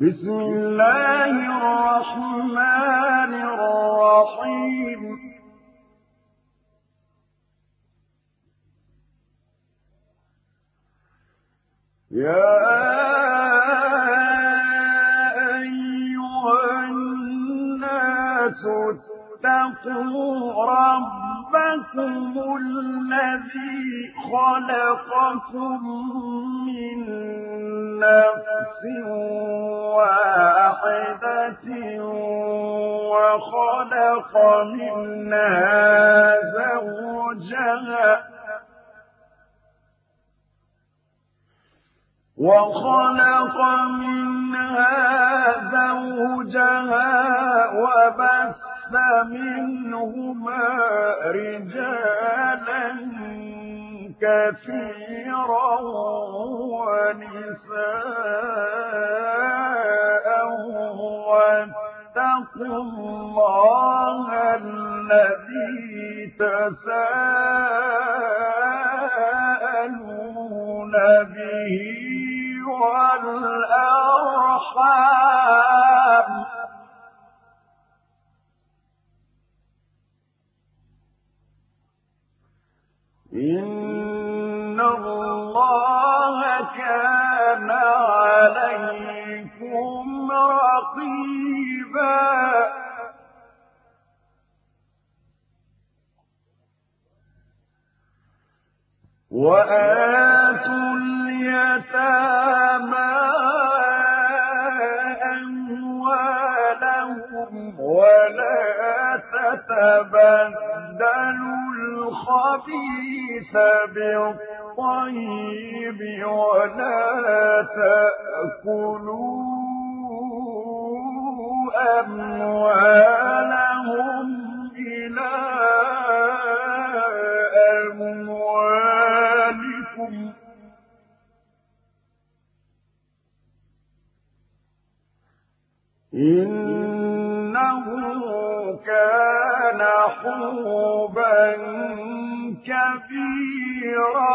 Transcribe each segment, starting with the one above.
بسم الله الرحمن الرحيم. يا أيها الناس اتقوا ربكم الذي خلقكم من نفس واحدة وخلق منها زوجها وخلق منها زوجها وبث منهما رجالا كثيرا ونساء واتقوا الله الذي تساءلون به والأرحام. إن الله كان عليكم رقيبا وآتوا اليتامى أموالهم ولا تتبدلوا الخبيث بالطيب ولا تأكلوا أموالهم إلى أموالكم. إنه كان حوبا كبيرا.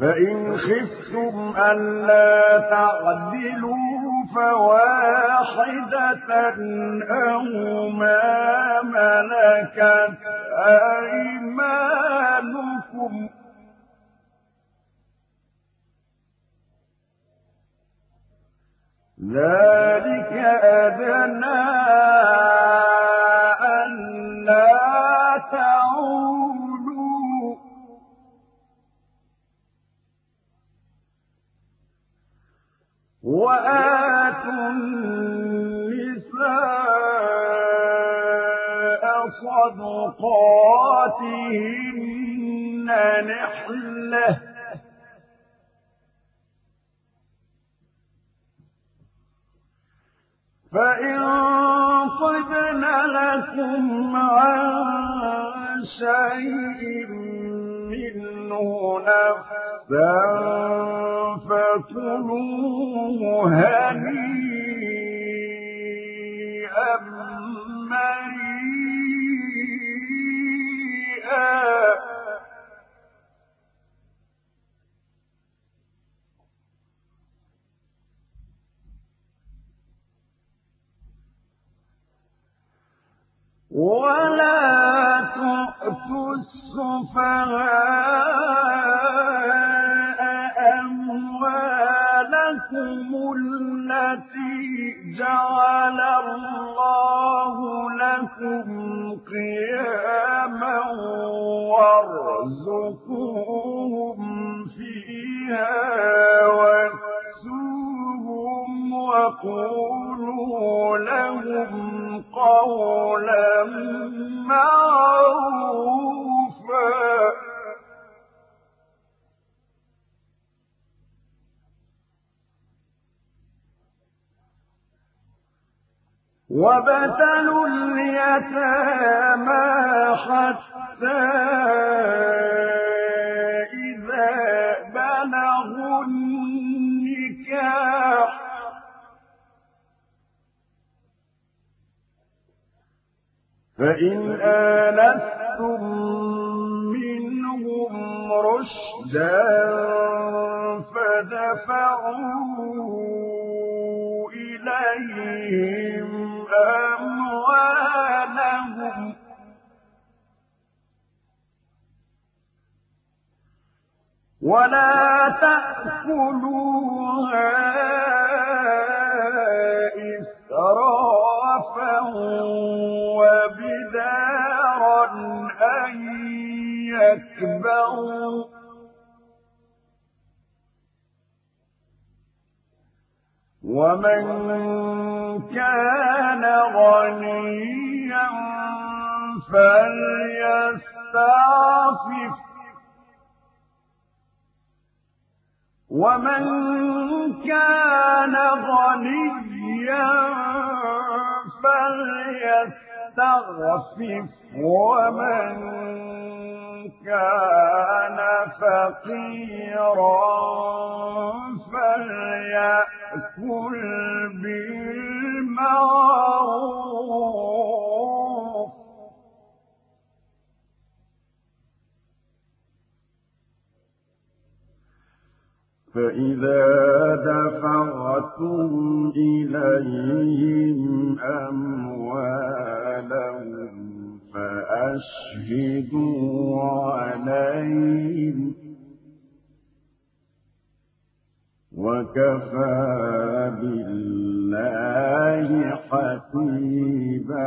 فإن خفتم ألا تعدلوا فواحدة أو ما ملكت أيمانكم. ذلك أدنى ألا تعولوا وآتوا النساء صدقاتهن نحلة. فإن طبن لكم عن شيء منه نفسا فكلوه هنيئا مريئا. ولا تؤتوا السفهاء أموالكم التي جعل الله لكم قياما وارزقوهم فيها وقولوا لهم قولا معروفا. وابتلوا اليتامى حتى إذا بلغوا النكاح. فإن آنستم منهم رشدا فدفعوا إليهم أموالهم ولا تأكلوها إسرافا يكبروا ومن كان غنيا فليستعفف. ومن كان غنيا فليستغفف ومن كان فقيرا فليأكل بالمعروف. فإذا دفعتم إليهم أموالهم فأشهدوا عليهم وكفى بالله حسيبا.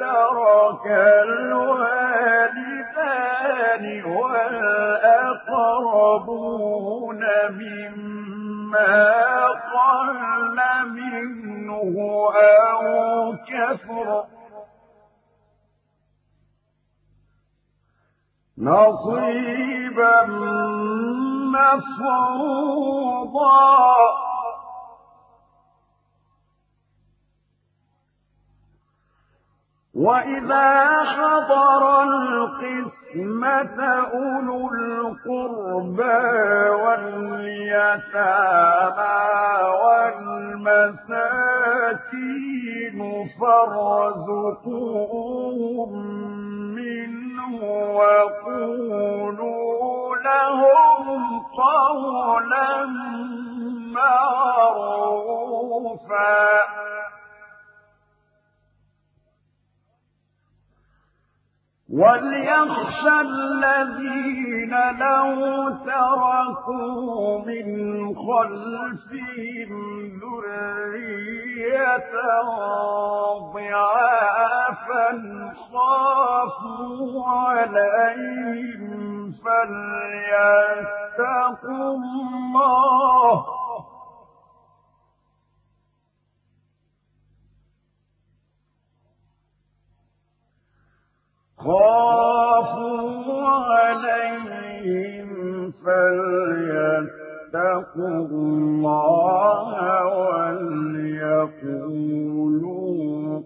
ترك الوالدان والأقربون مما قل منه أو كثر. نصيبا مفروضا. وإذا حضر القسمة أولو القربى واليتامى والمساكين فارزقوهم منه وقولوا لهم قولا معروفا وليخشى الذين لو تركوا من خلفهم ذرية ضعافا خافوا عليهم فليتقوا الله خافوا عليهم فليتقوا الله وليقولوا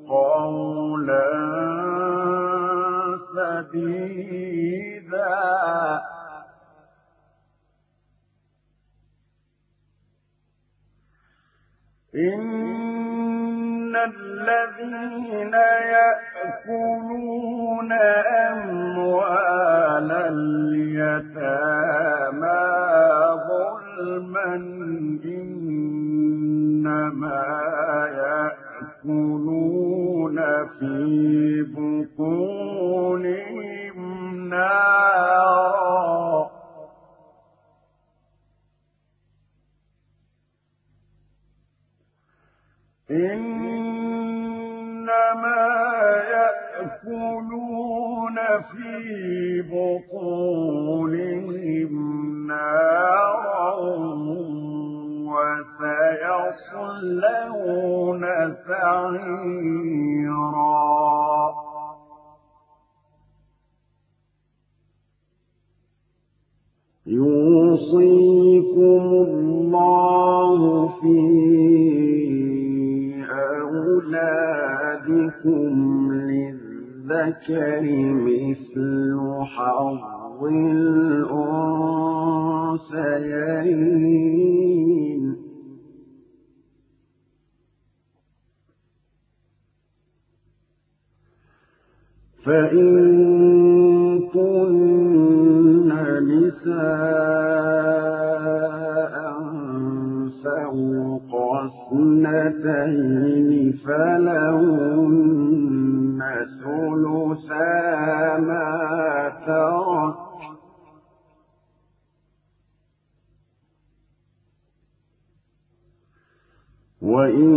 قولا سديدا. إن إن الذين يأكلون أموال اليتامى ظلما إنما يأكلون في بطونهم نارا إنما يأكلون في بطونهم نارا وسيصلون سعيرا. يوصيكم الله في أولادكم للذكر مثل حظ الأنثيين. فإن كن نساء فوق اثنتين فلهن ثلثا ما ترك وإن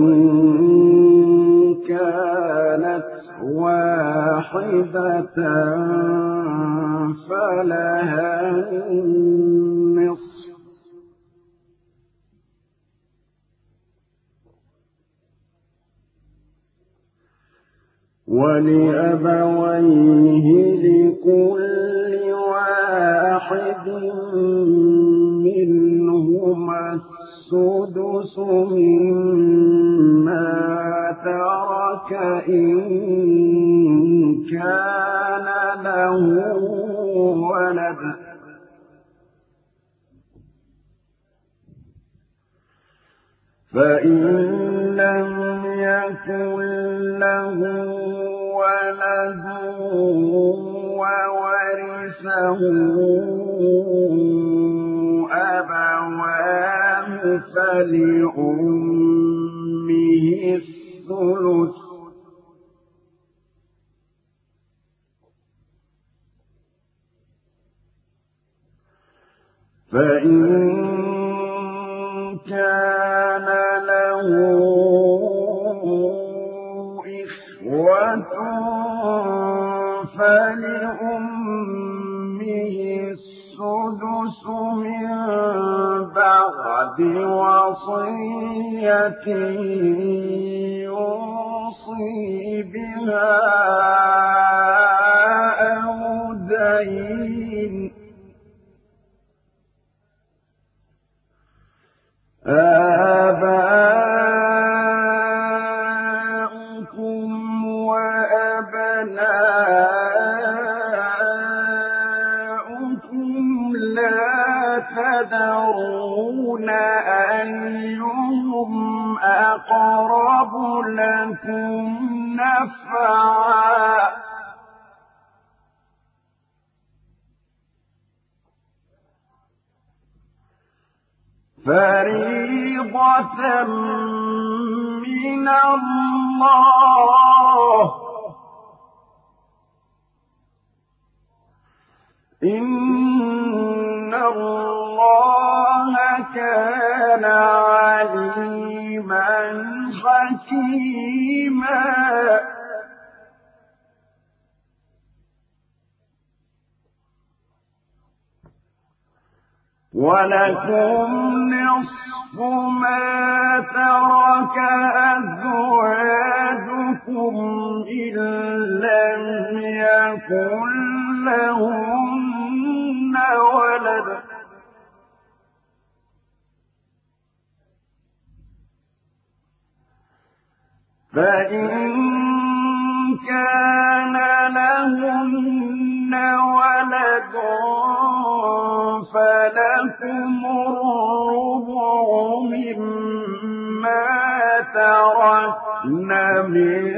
كانت واحدة فلها النصف ولأبويه لكل واحد منهما السدس مما ترك إن كان له ولد. فإن لم يكن له ولد وورثه أبواه فلأمه الثلث فإن كان له إخوة فلأمه السدس من بعد وصية يوصي بها أو دين آباؤكم تدرون أيهم أقرب لكم نفعا فريضة من الله الله كان عليما حكيما ولكم نصف ما ترك أزواجكم إن لم يكن لهن ولد. فإن كان لهن ولد فلكم الربع مما تركن من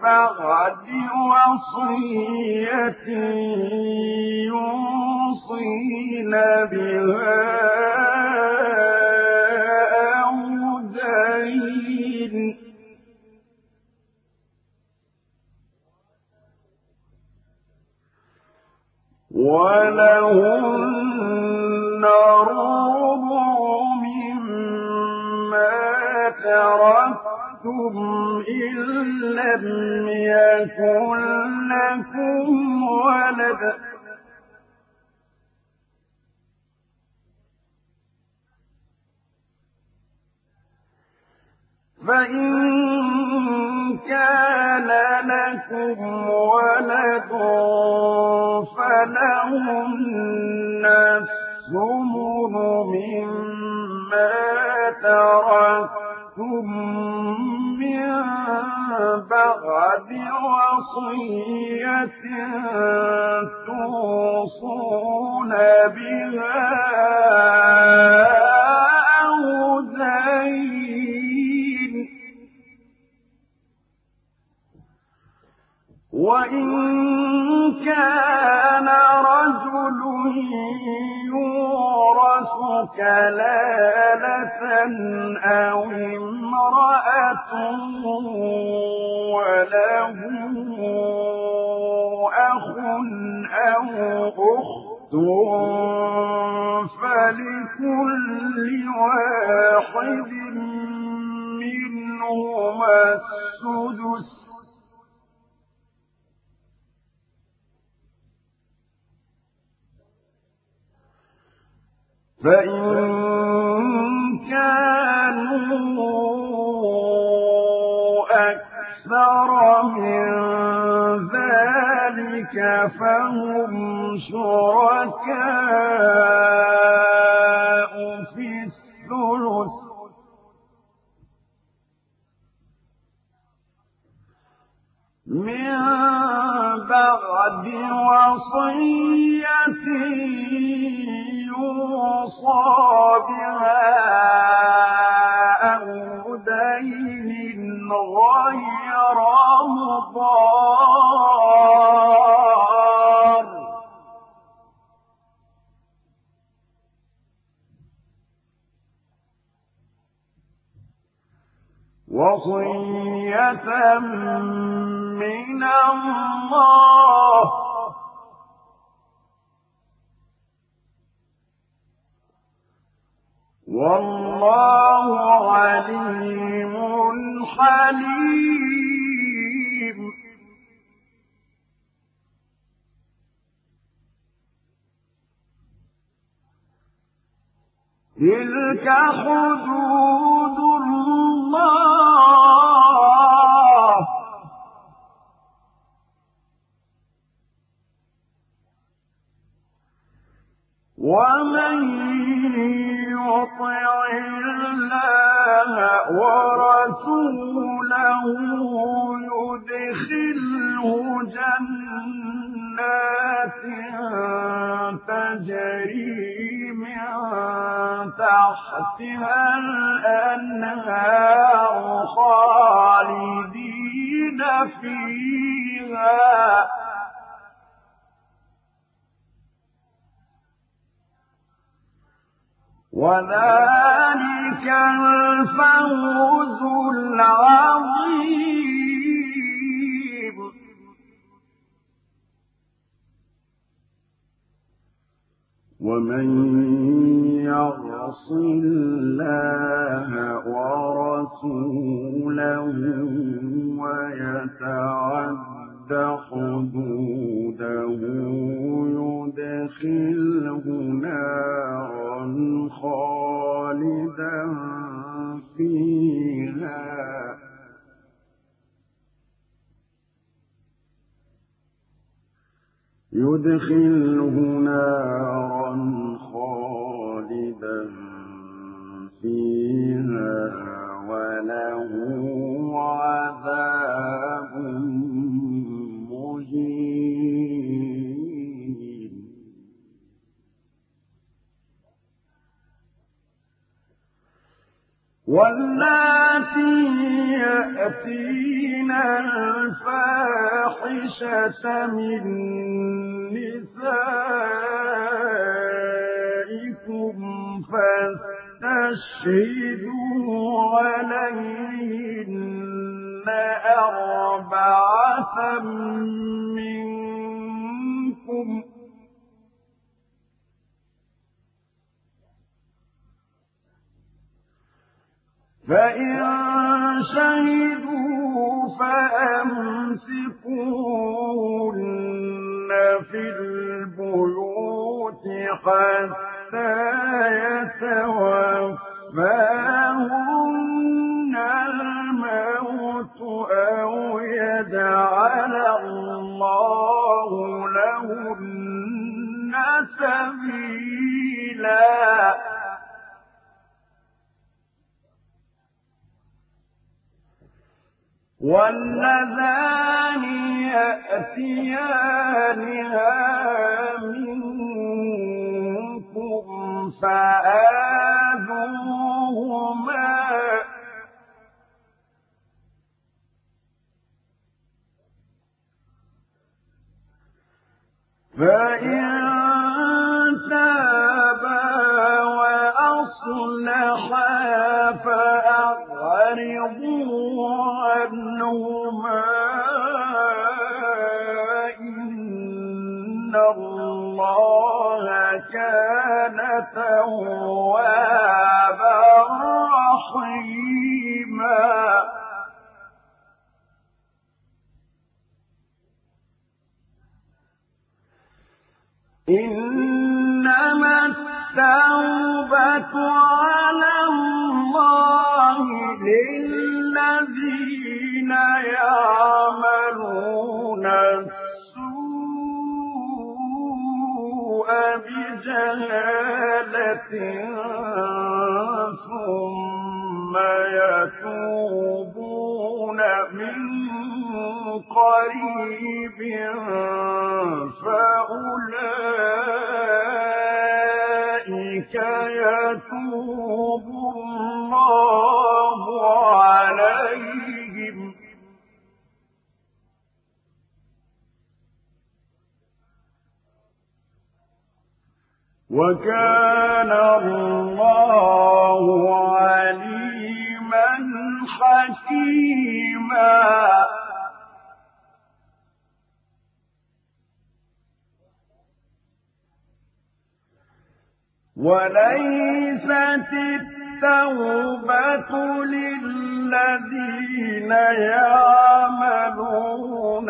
بعد وصية يوصين بها أو دين. ولهن ربع مما تركتم أَشْرَكْتُمْ إِن لَّمْ يَكُن لَّكُمْ وَلَدٌ فَإِن كَانَ لَكُمْ وَلَدٌ فَلَهُنَّ الثُّمُنُ مِمَّا تَرَكْتُم بَعْدِ وَصِيَّةٍ تُوصُونَ بِهَا أَوْ دَيْنٍ ۗ. وَإِن كَانَ رَجُلٌ يُورَثُ كَلَالَةً أَوْ امْرَأَةٌ وَلَهُ أَخٌ أَوْ أُخْتٌ. فَلِكُلِّ وَاحِدٍ مِّنْهُمَا السُّدُسُ ۚ. فَإِن كَانُوا أَكْثَرَ مِن ذَٰلِكَ فَهُمْ شُرَكَاءُ مِن بَعْدِ وَصِيَّةٍ يُوصَىٰ بِهَا أَوْ دَيْنٍ غَيْرَ مُضَارٍّ ۚ. وَصِيَّةً مِّنَ اللَّهِ ۗ. وَاللَّهُ عَلِيمٌ حَلِيمٌ. تِلْكَ حُدُودُ اللَّهِ ۚ وَمَن يُطِعِ اللَّهَ وَرَسُولَهُ يُدْخِلْهُ جَنَّاتٍ تَجْرِي مِن تَحْتِهَا الْأَنْهَارُ خَالِدِينَ فِيهَا ۚ. وَذَٰلِكَ الْفَوْزُ الْعَظِيمُ. وَمَن يَعْصِ اللَّهَ وَرَسُولَهُ وَيَتَعَدَّ حُدُودَهُ يُدْخِلْهُ نَارًا خَالِدًا فِيهَا يُدْخِلْهُ نَارًا خَالِدًا فِيهَا وَلَهُ عَذَابٌ وَاللَّاتِي يَأْتِينَ الْفَاحِشَةَ مِن نِّسَائِكُمْ فَاسْتَشْهِدُوا عَلَيْهِنَّ أَرْبَعَةً مِّنكُمْ ۖ فَإِن شهدوا فأمسكوهن في البيوت حتى يتوفاهن الموت أو يجعل الله لهن سبيلا واللذان يأتيانها منكم فآذوهما فإن تابا وأصلحا فأعرضوا عنهما إن الله كان توابا رحيما. إنما التوبة على الله للذين يعملون السوء بجهالة ثم يتوبون من قريب فأولئك يتوب الله عليهم. وكان الله عليما حكيما. وليست التوبة للذين يعملون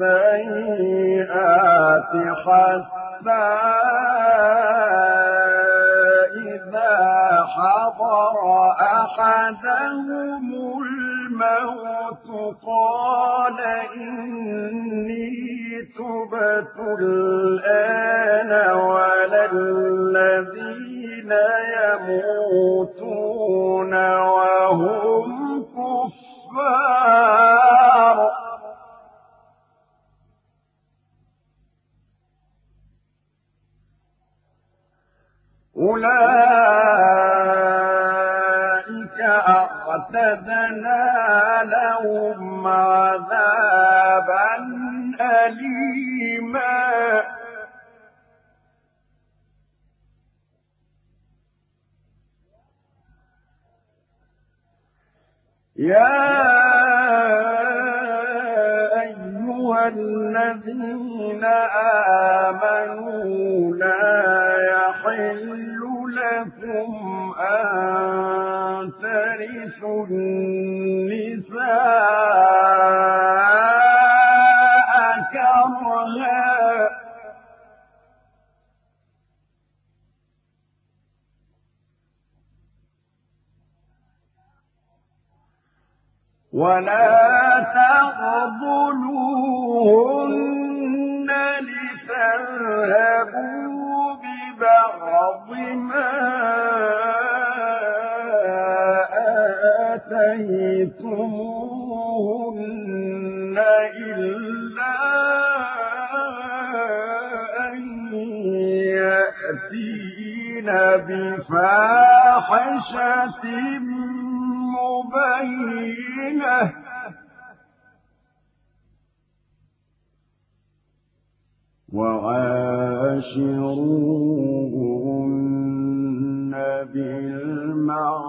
السيئات حتى إذا حضر أحدهم الموت قال إني تبت الآن ولا الذين يموتون وهم كفار. أولئك أعتدنا لهم عذابا أليما. يا أيها الذين آمنوا لا يحل لكم أن ترثوا ولا تقبلوهن لتذهبوا ببعض ما آتيتموهن إلا أن يأتين بفاحشة مبينة. وعاشروهن بالمعروف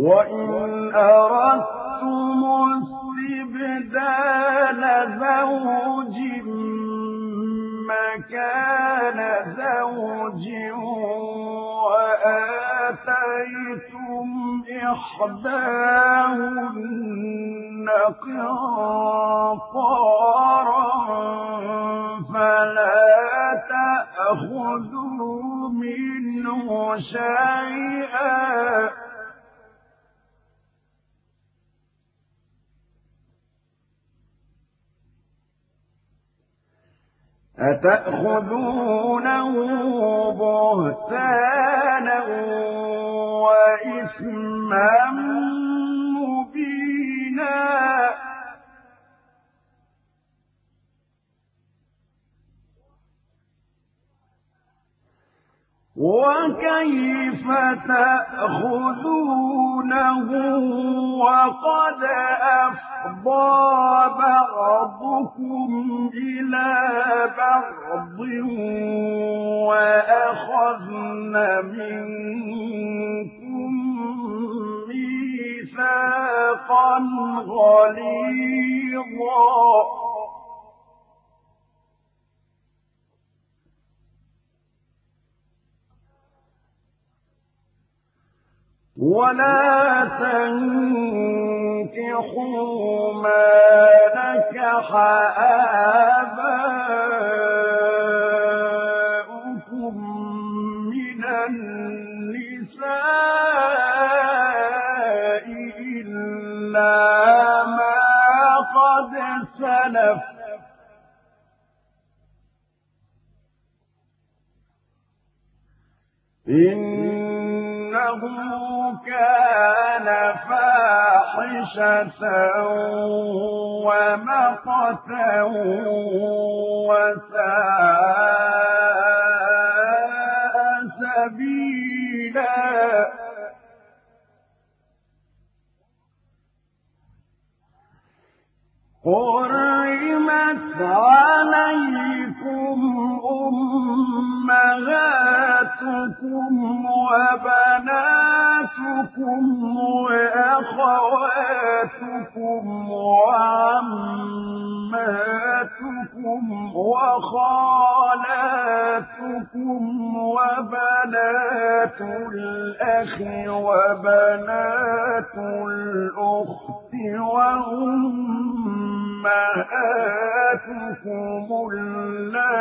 وإن أردتم استبدال زوج مكان زوج وآتيتم إحداهن قنطارا فلا تأخذوا منه شيئا أتأخذونه بهتانا وإثما مبينا وكيف تأخذونه وقد أفضى بعضكم إلى بعض وأخذن منكم ميثاقا غليظا. ولا تنكحوا ما نكح آباؤكم من النساء إلا ما قد سلف إنه كان فاحشة ومقتا وساء سبيلا. حرمت عليكم أمهاتكم وبناتكم وأخواتكم وعماتكم وخالاتكم وبنات الأخ وبنات الأخت وأمهاتكم اللاتي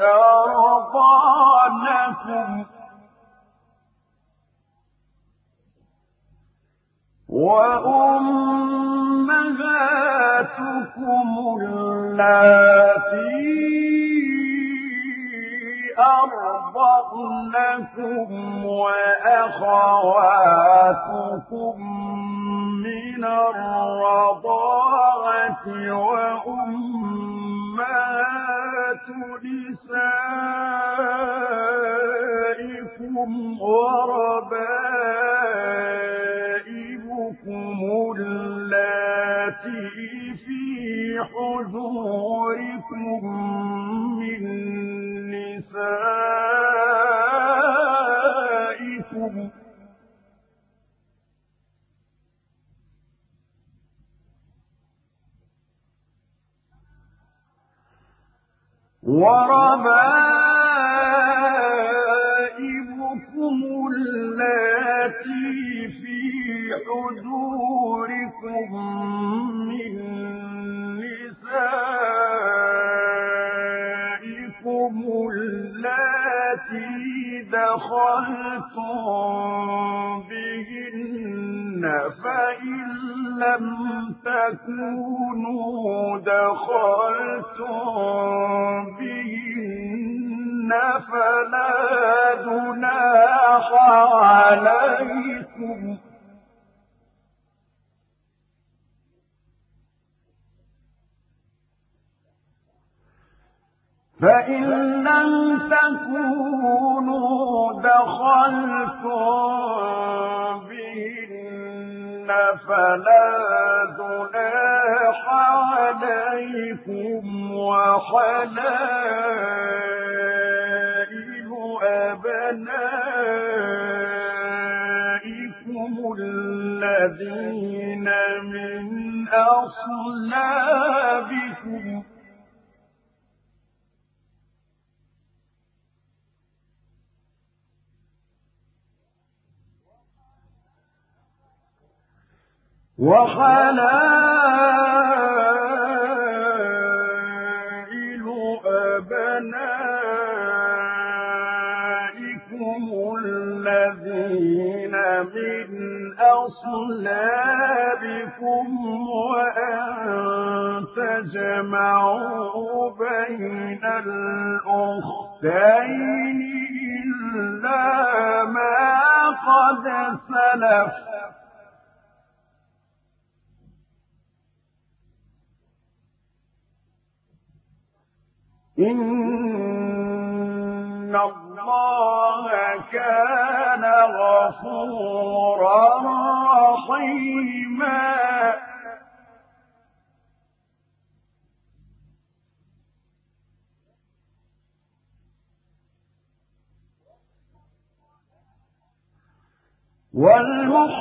أرضانكم. وأمهاتكم اللاتي أرضعنكم وأخواتكم من الرضاعة وأمهات نسائكم وربائبكم اللاتي في حجوركم من نسائكم وربائبكم اللاتي في حجوركم من نسائكم اللاتي دخلتم بهن فإن لم تكونوا دخلتم بهن فلا جناح عليكم. فإن لم تكونوا دخلتم فلا جناح عليكم وحلائل أبنائكم الذين من أصلابكم وحلائل أبنائكم الذين من أصلابكم وأن تجمعوا بين الأختين إلا ما قد سلف إن الله كان غفورا رحيما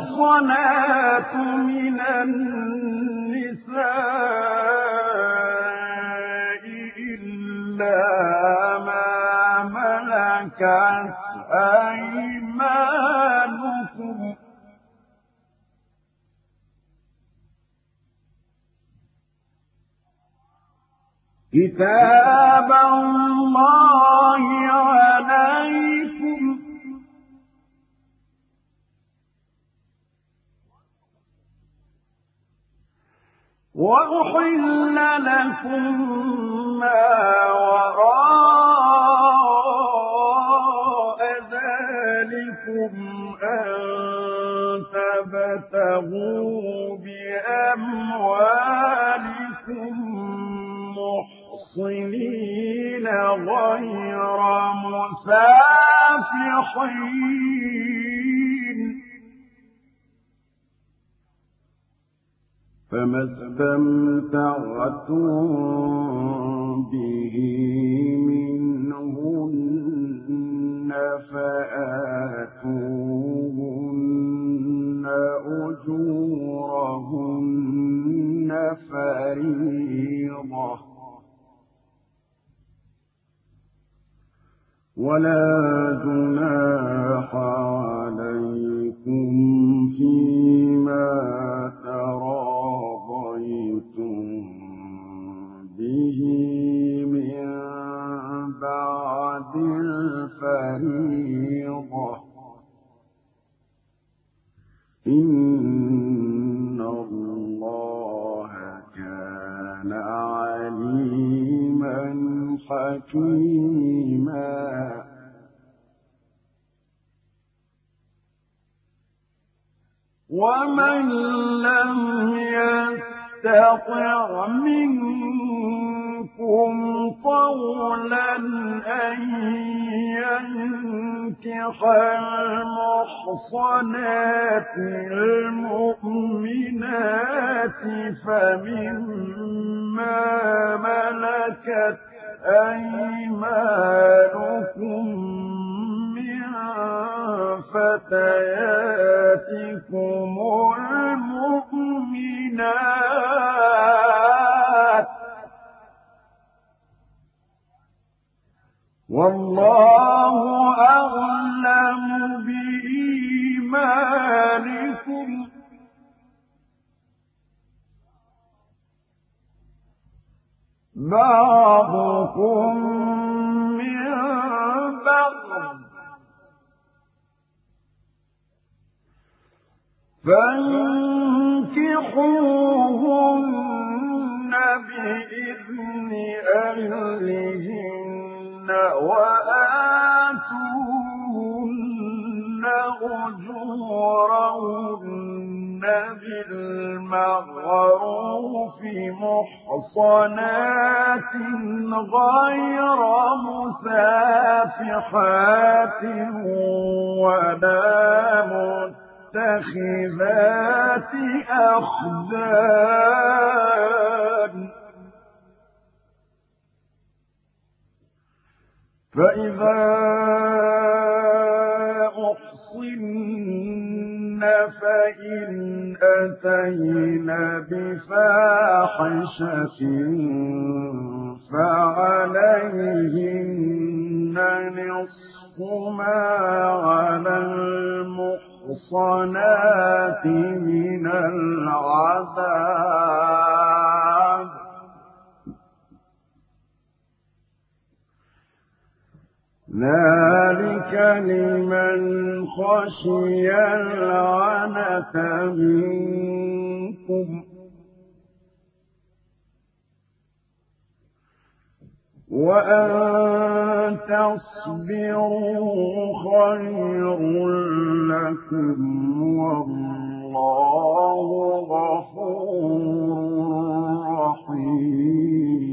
والمحصنات من النساء ما ملكت أيمانكم. كتاب الله عليكم. وأحل لكم ما وراء ذلكم أن تبتغوا بأموالكم محصنين غير مسافحين. فما استمتعتم به منهن فآتوهن أجورهن فريضة. ولا جناح عليكم فيما ترى من بعد الفريضة إن الله كان عليما حكيما ومن لم يستطع منكم طولا أن ينكح المحصنات المؤمنات فمما ملكت أيمانكم فتياتكم المؤمنات والله أعلم بإيمانكم. بعضكم من بعض. فانكحوهن بإذن أهلهن. وآتوهن أجورهن بالمعروف محصنات غير مسافحات ولا مت متخذات أخدان. فإذا أحصن فإن أتين بفاحشة فعليهن نصف ما على المحصنات من العذاب ذلك لمن خشي العنة منكم. وأن تصبروا خير لكم والله غفور رحيم.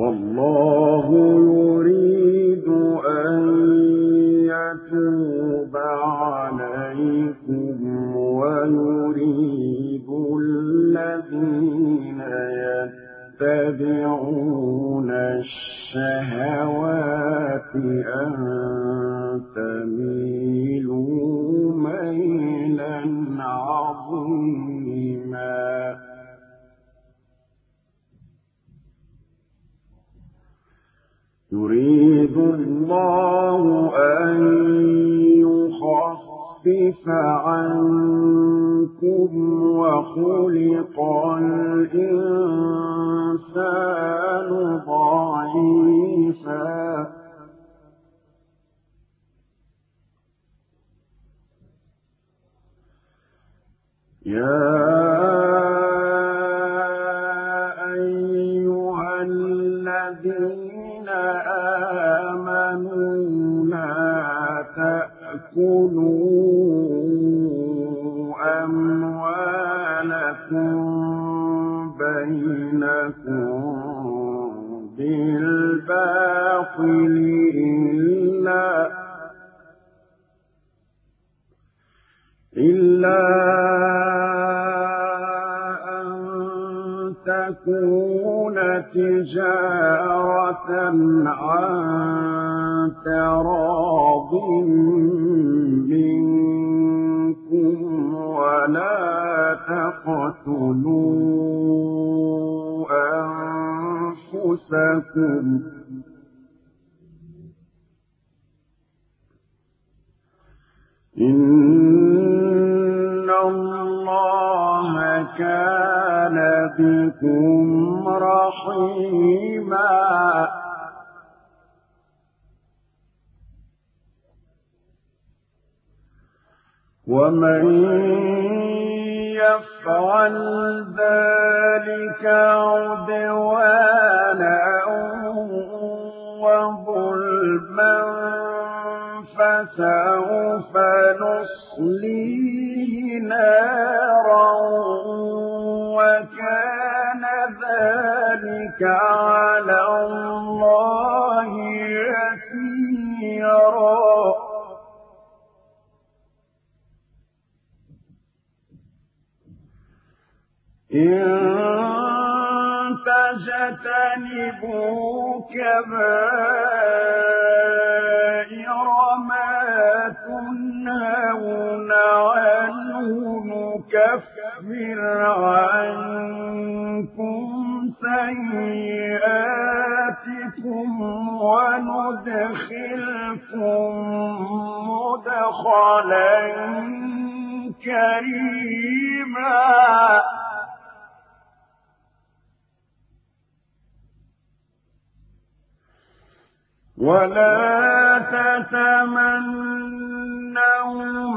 والله يريد أن يتوب عليكم ويريد الذين يتبعون الشهوات أن تميلوا ميلا عظيما. يريد الله أن يخفف عنكم وخلق الإنسان ضعيفا. يا تأكلوا أموالكم بينكم بالباطل إلا إلا أن تكون تجارة عن تراض منكم ولا تقتلوا أنفسكم. إن الله كان بكم رحيما. ومن يفعل ذلك عدوانا وظلما فسوف نصليه نارا وكان ذلك على الله يسيرا إن تجتنبوا كبائر ما تنهون عنه نكفر عنكم سيئاتكم وندخلكم مدخلا كريما ولا تتمنوا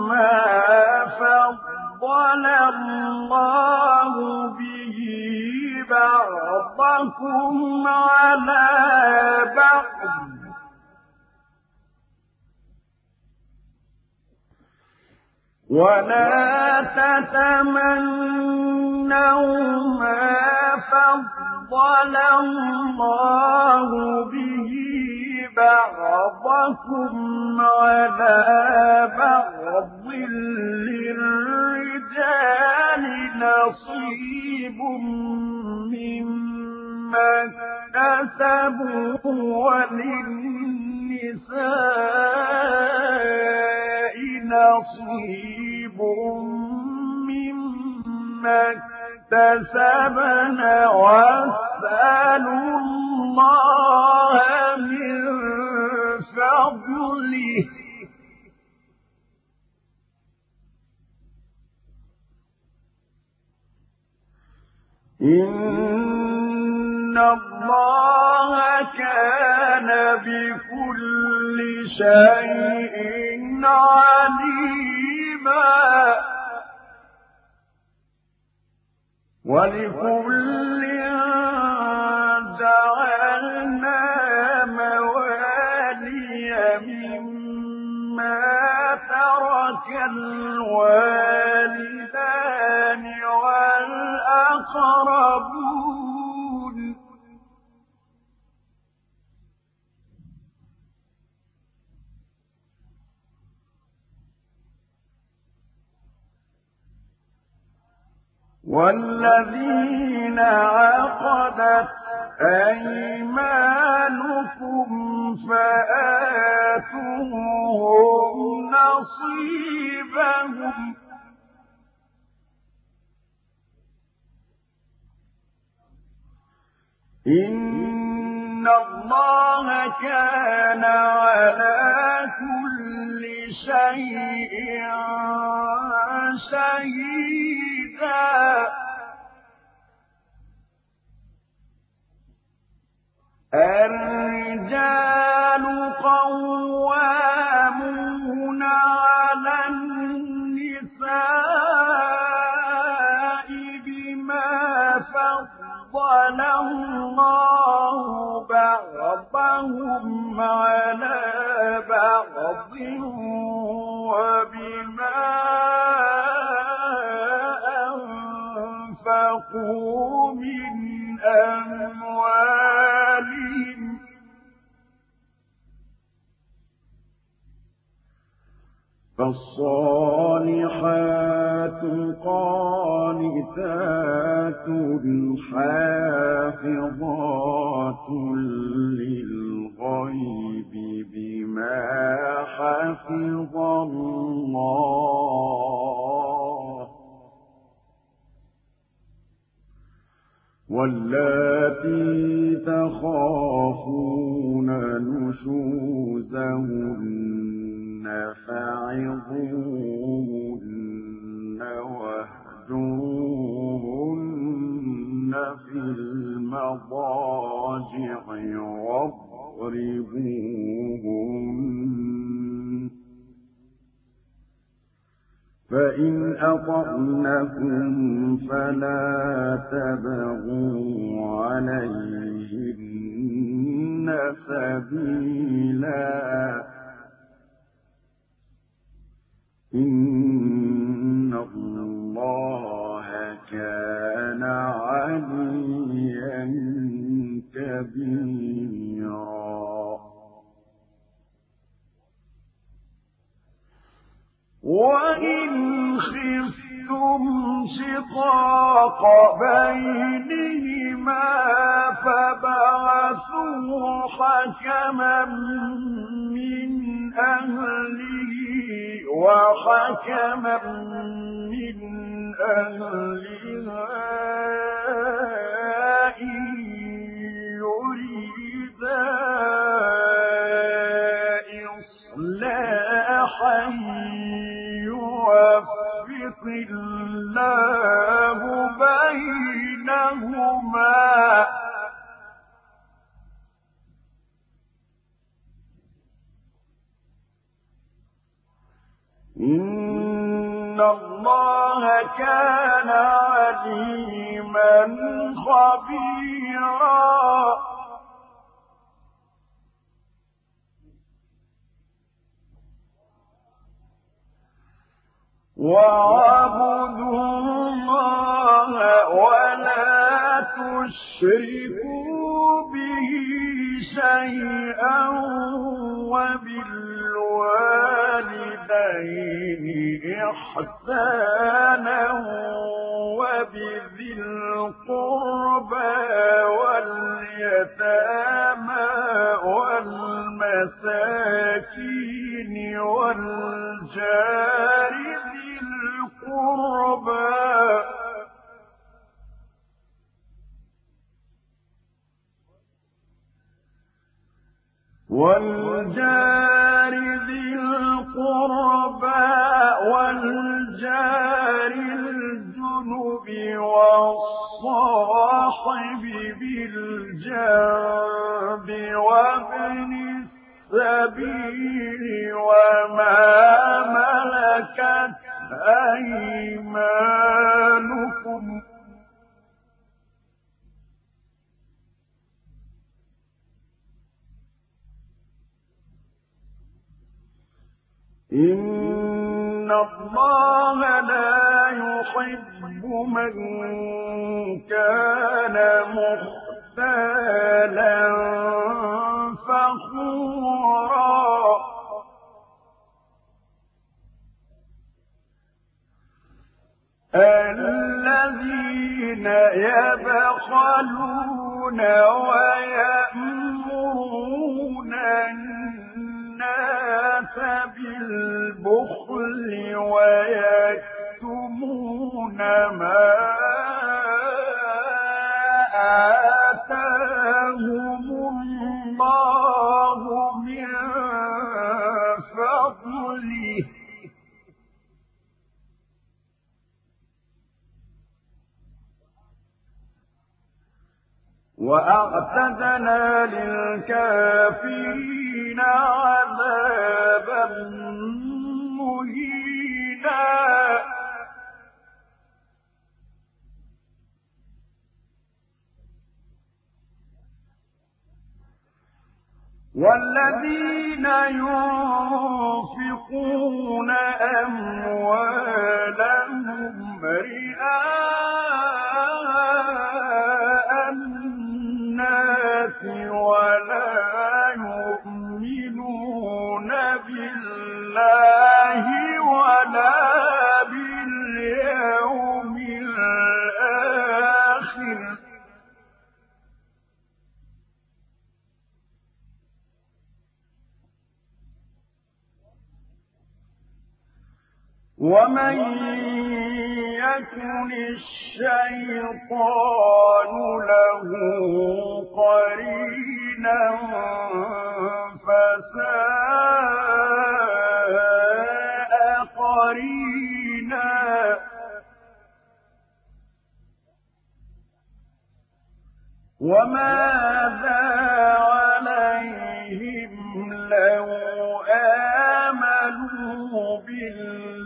ما فضل الله به بعضكم على بعض. ولا تتمنوا ما فضل الله به بعضكم على بعض للرجال نصيب مما اكتسبوا وللنساء نصيب مما اكتسبن. واسألوا الله من فضله. إن الله كان بكل شيء عليما. ولكل جعلنا ترك الوالدان والأقربون والذين عقدت أيمانكم فآتوهم نصيبهم. إن الله كان على كل شيء شهيدا الرجال قوامون على النساء بما فضل الله بعضهم على بعض وبما من أموالهم فالصالحات قانتات حافظات للغيب بما حفظ الله. واللاتي تخافون نشوزهن فعظوهن واهجروهن في المضاجع واضربوهن فإن أطعنكم فلا تبغوا عليهن سبيلا. إن الله كان عليا كبيرا. وإن خفتم شقاق بينهما فبعثوا حكما من أهله وحكما من أهلها إن يريدا حي يوفق الله بينهما. إن الله كان عليما خبيرا. واعبدوا الله ولا تشركوا به شيئا وبالوالدين إحسانا وبذي القربى واليتامى والمساكين والجار القربى والجار ذي القربى والجار الجنب والصاحب بالجنب وابن السبيل وما ملكت أيمانكم؟ إن الله لا يحب من كان مختالا فخورا الذين يبخلون ويأمرون الناس بالبخل ويكتمون ما آتاهم الله وأعتدنا للكافرين عذابا مهينا. والذين ينفقون أموالهم رئاء ولا يؤمنون بالله ولا ومن يكن الشيطان له قرينا فساء قرينا. وماذا عليهم لو آمنوا بالله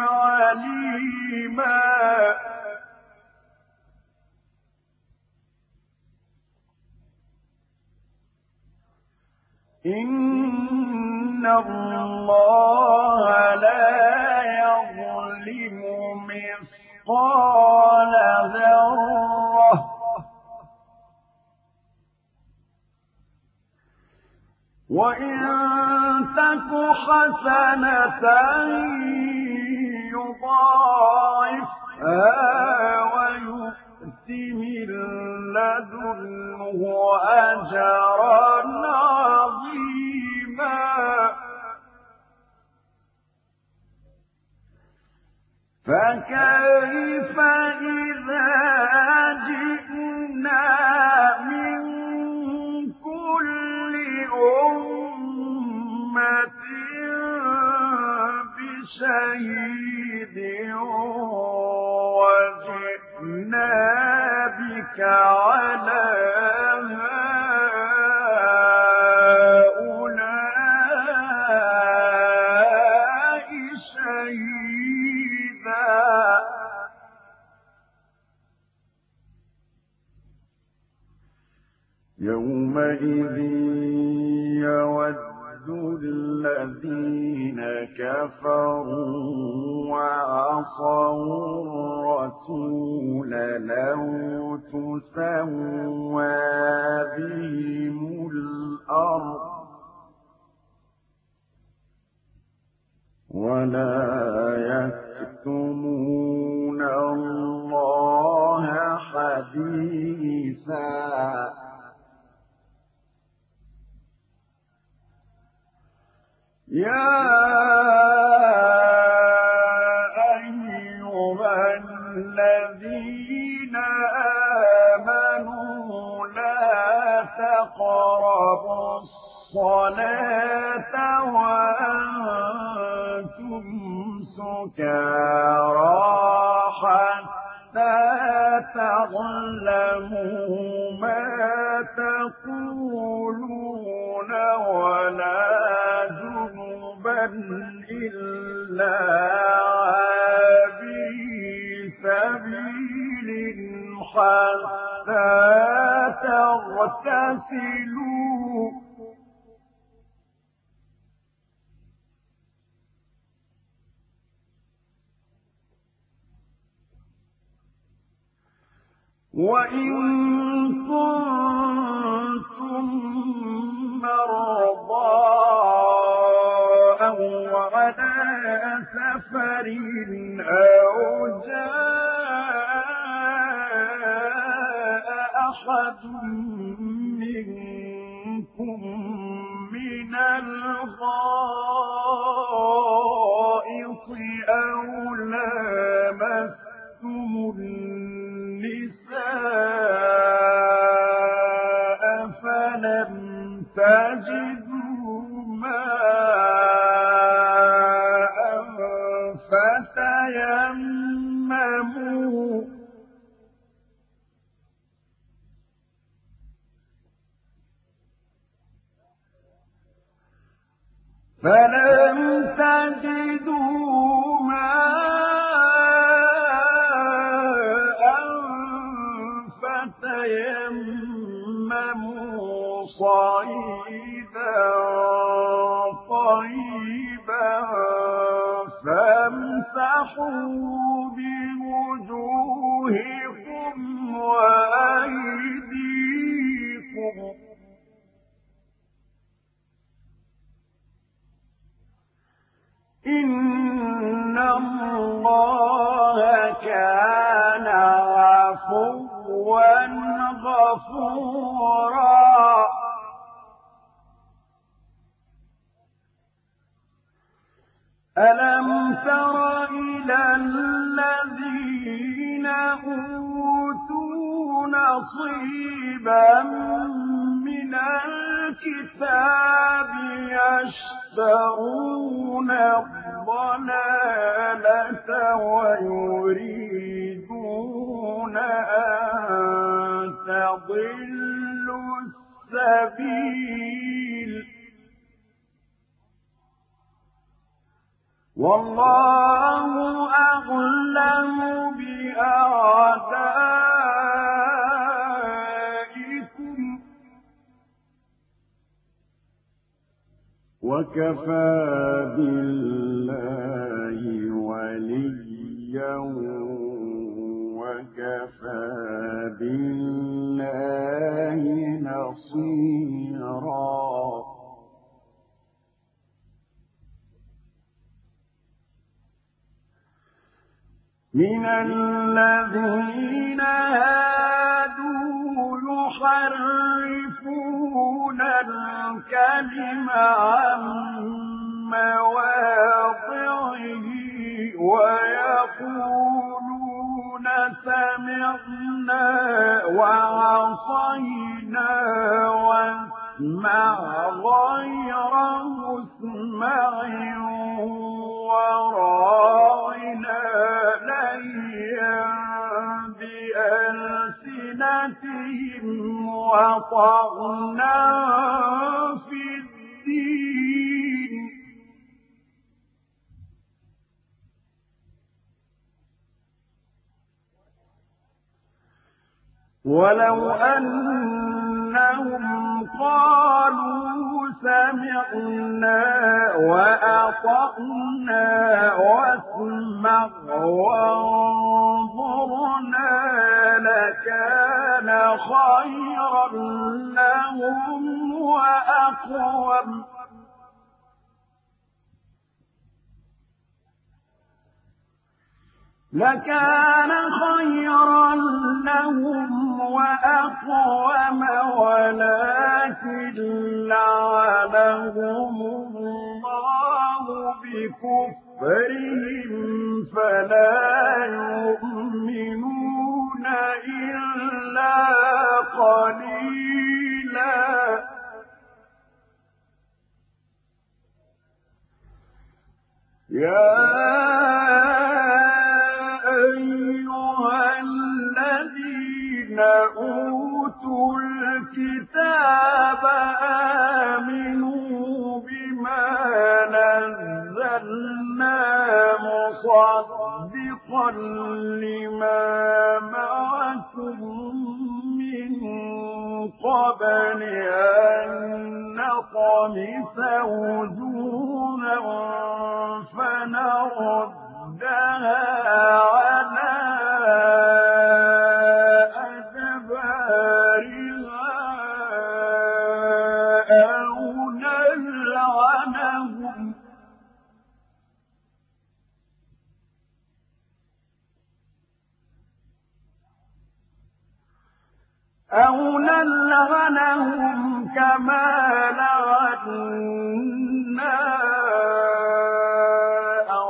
عليما إن الله لا يظلم مثقال ذرة. وإن تك حسنة يضاعفها ويؤت من أجرا عظيما. فكيف إذا جئنا من كل أمة بشهيد وجئنا بك على يومئذ يود الذين كفروا وعصوا الرسول لو تسوى بهم الأرض ولا يكتمون الله حديثا يا أيها الذين آمنوا لا تقربوا الصلاة وأنتم سكارى حتى تعلموا ما تقولون ولا إلا عابري سبيل حتى تغتسلوا. وإن كنتم سفر أو جاء أحد منكم من الغائط فلم تجدوا ماء فتيمموا صعيدا طيبا فامسحوا غفورا ألم تر إلى الذين أوتوا نصيبا من الكتاب يشترون الضلالة ويريدون أن تضلوا السبيل. والله أعلم بأعدائكم. وكفى بالله وليا وكفى بالله نصيرا. من الذين هادوا يحرفون الكلم عن مواضعه ويقولون سمعنا وعصينا واسمع غير مسمع وراعنا ليا بألسنتهم وطعنا في الدين. ولو أنهم قالوا سمعنا وأطعنا واسمع وانظرنا لكان خيرا لهم وأقوم. لكان خيرا لهم وأقوم ولكن لعنهم الله بكفرهم فلا يؤمنون إلا قليلا. يا أوتوا الكتاب آمنوا بما نزلنا مصدقا لما معكم من قبل أن نطمس وجوها فنردها على أو نلعنهم كما لعنا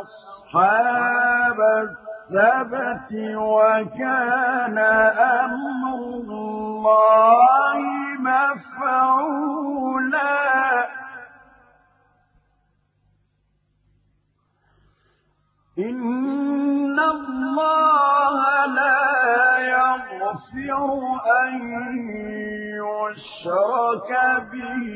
أصحاب السبت وكان أمر الله مفعولا إن الله لا يغفر أن يشرك به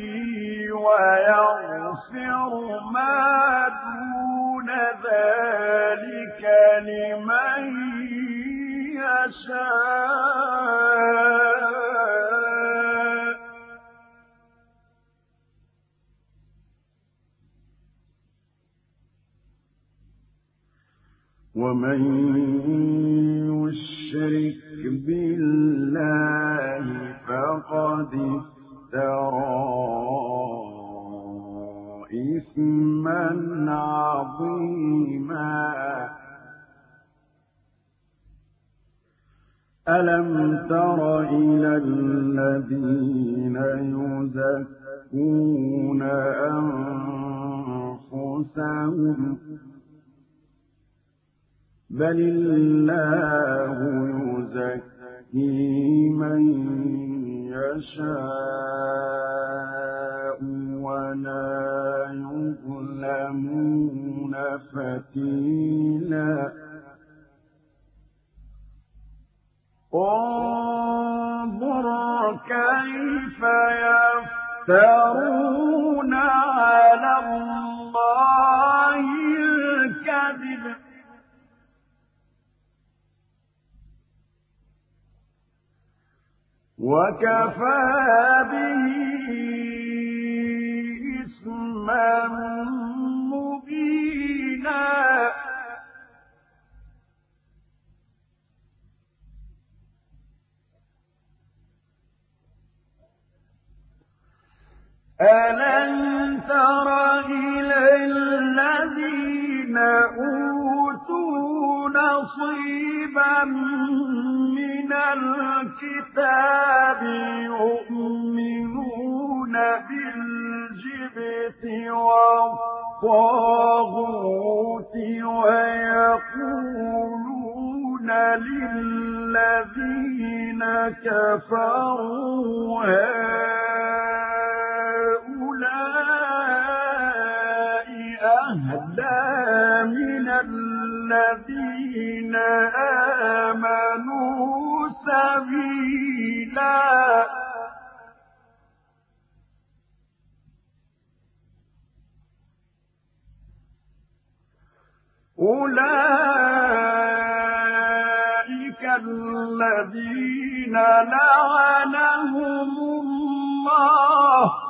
ويغفر ما دون ذلك لمن يشاء. ومن يشرك بالله فقد افترى إثما عظيما. ألم تر إلى الذين يزكون أنفسهم بل الله يزكي من يشاء ولا يظلمون فتيلا انظر كيف يفترون على الله الكذب وكفى به إثما مبينا. ألم تر إلى الذين أوتوا نصيبا من الكتاب يؤمنون بالجبت والطاغوت الطاغوت ويقولون للذين كفروا هؤلاء من الذين آمنوا سبيلا. أولئك الذين لعنهم الله.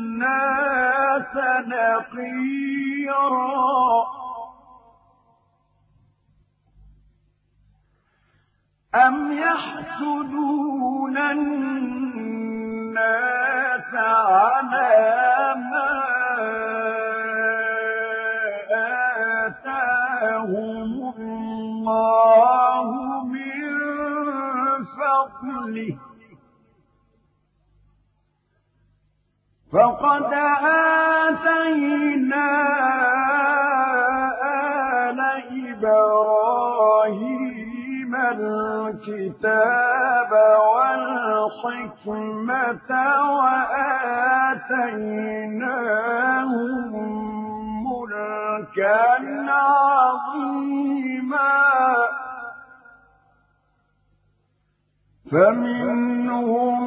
الناس نقيرا. أم يحسدون الناس على ما آتاهم الله من فضله؟ فقد آتينا آل إبراهيم الكتاب والحكمة وآتيناهم ملكا عظيما. فمنهم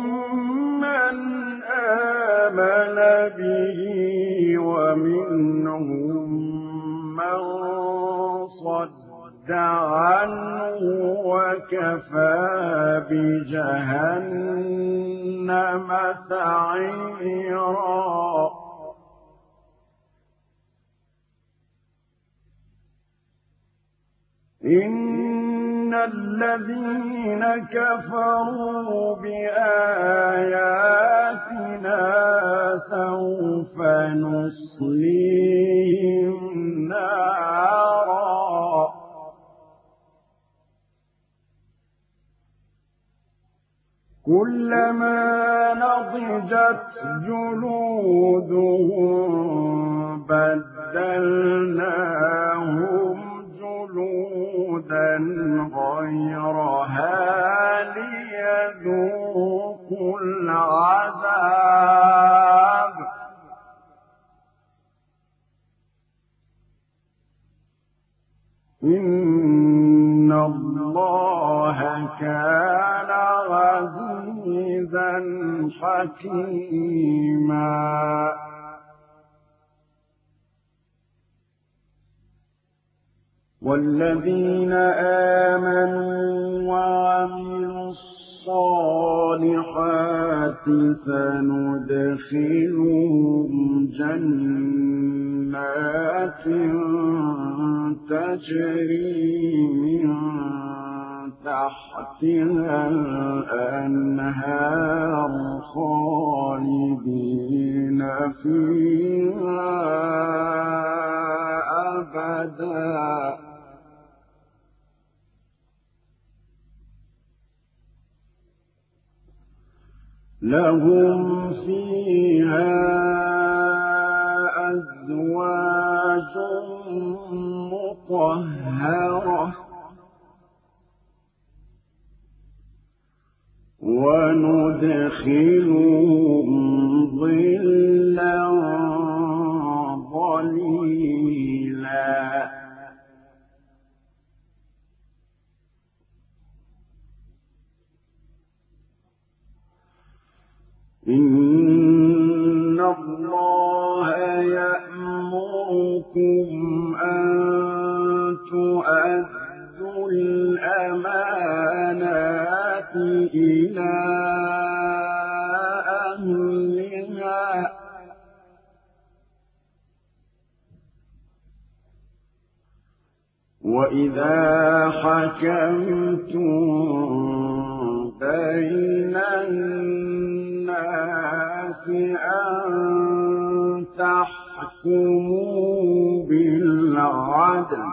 من آمن به ومنهم من صد عنه وكفى بجهنم سعيرا. إن الذين كفروا بآياتنا سوف نصليهم نارا كلما نضجت جلودهم بدلناهم جلودا غيرها ليذوقوا العذاب. إن الله كان عزيزا حكيما. والذين آمنوا وعملوا الصالحات سندخلهم جنات تجري من تحتها الأنهار خالدين فيها أبداً. لهم فيها أزواج مطهرة وندخلهم ظلا ظليلا. إن الله يأمركم أن تؤدوا الأمانات إلى أهلها وإذا حكمتم بين الناس أن تحكموا بالعدل.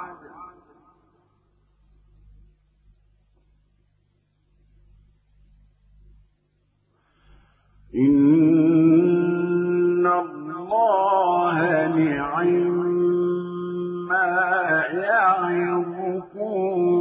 إن الله نعم يعظكم.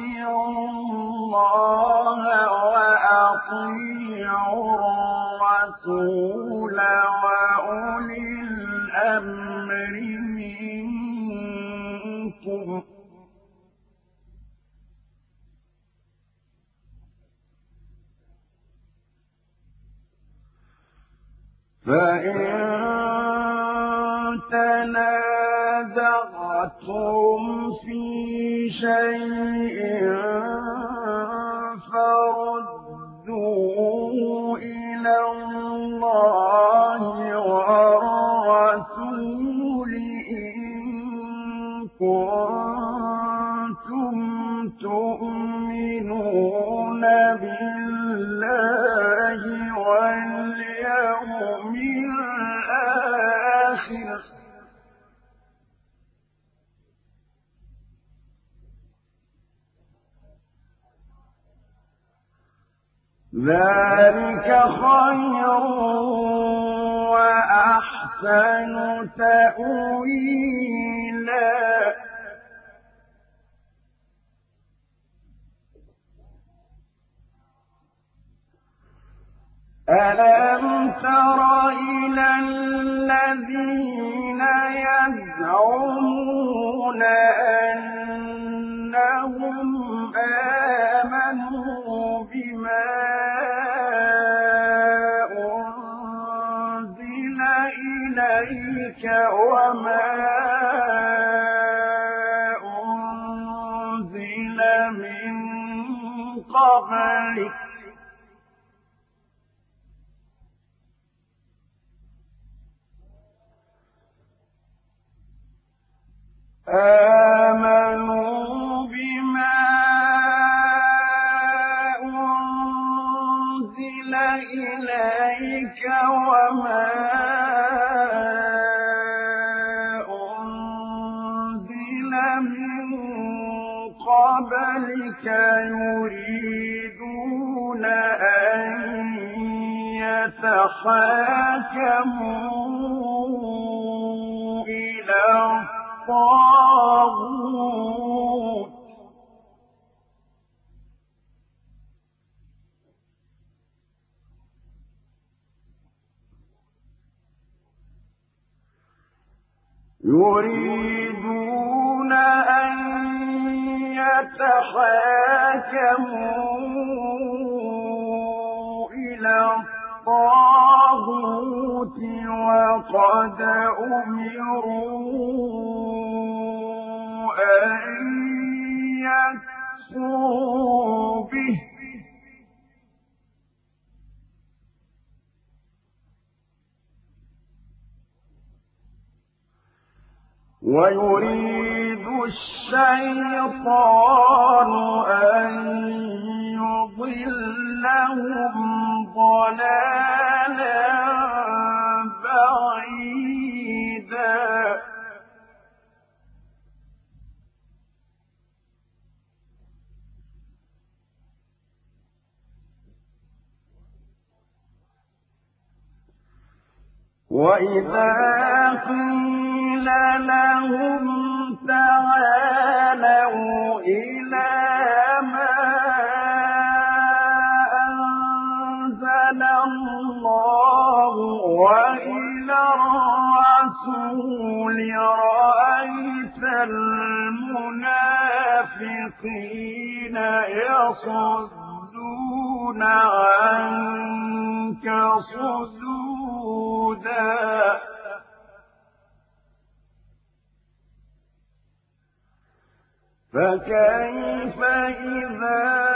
الله وأطيعوا الرسول وأولي الأمر منكم. فإن تنازعتم في شيء فردوا إلى الله والرسول إن كنتم تؤمنون بالله واليوم الآخر ذلك خير وأحسن تأويلا. ألم تر إلى الذين يزعمون أنهم آمنوا بما أنزل إليك وما أنزل من قبلك. آمنوا أنزل إليك وما أنزل من قبلك يريدون أن يتحاكموا إلى الطاغوت يريدون أن يتحاكموا إلى الطاغوت وقد أمروا أن يكفروا به. ويريد الشيطان أن يضلهم ضلالا بعيدا. وإذا رأيت المنافقين يصدون عنك صدودا. فكيف إذا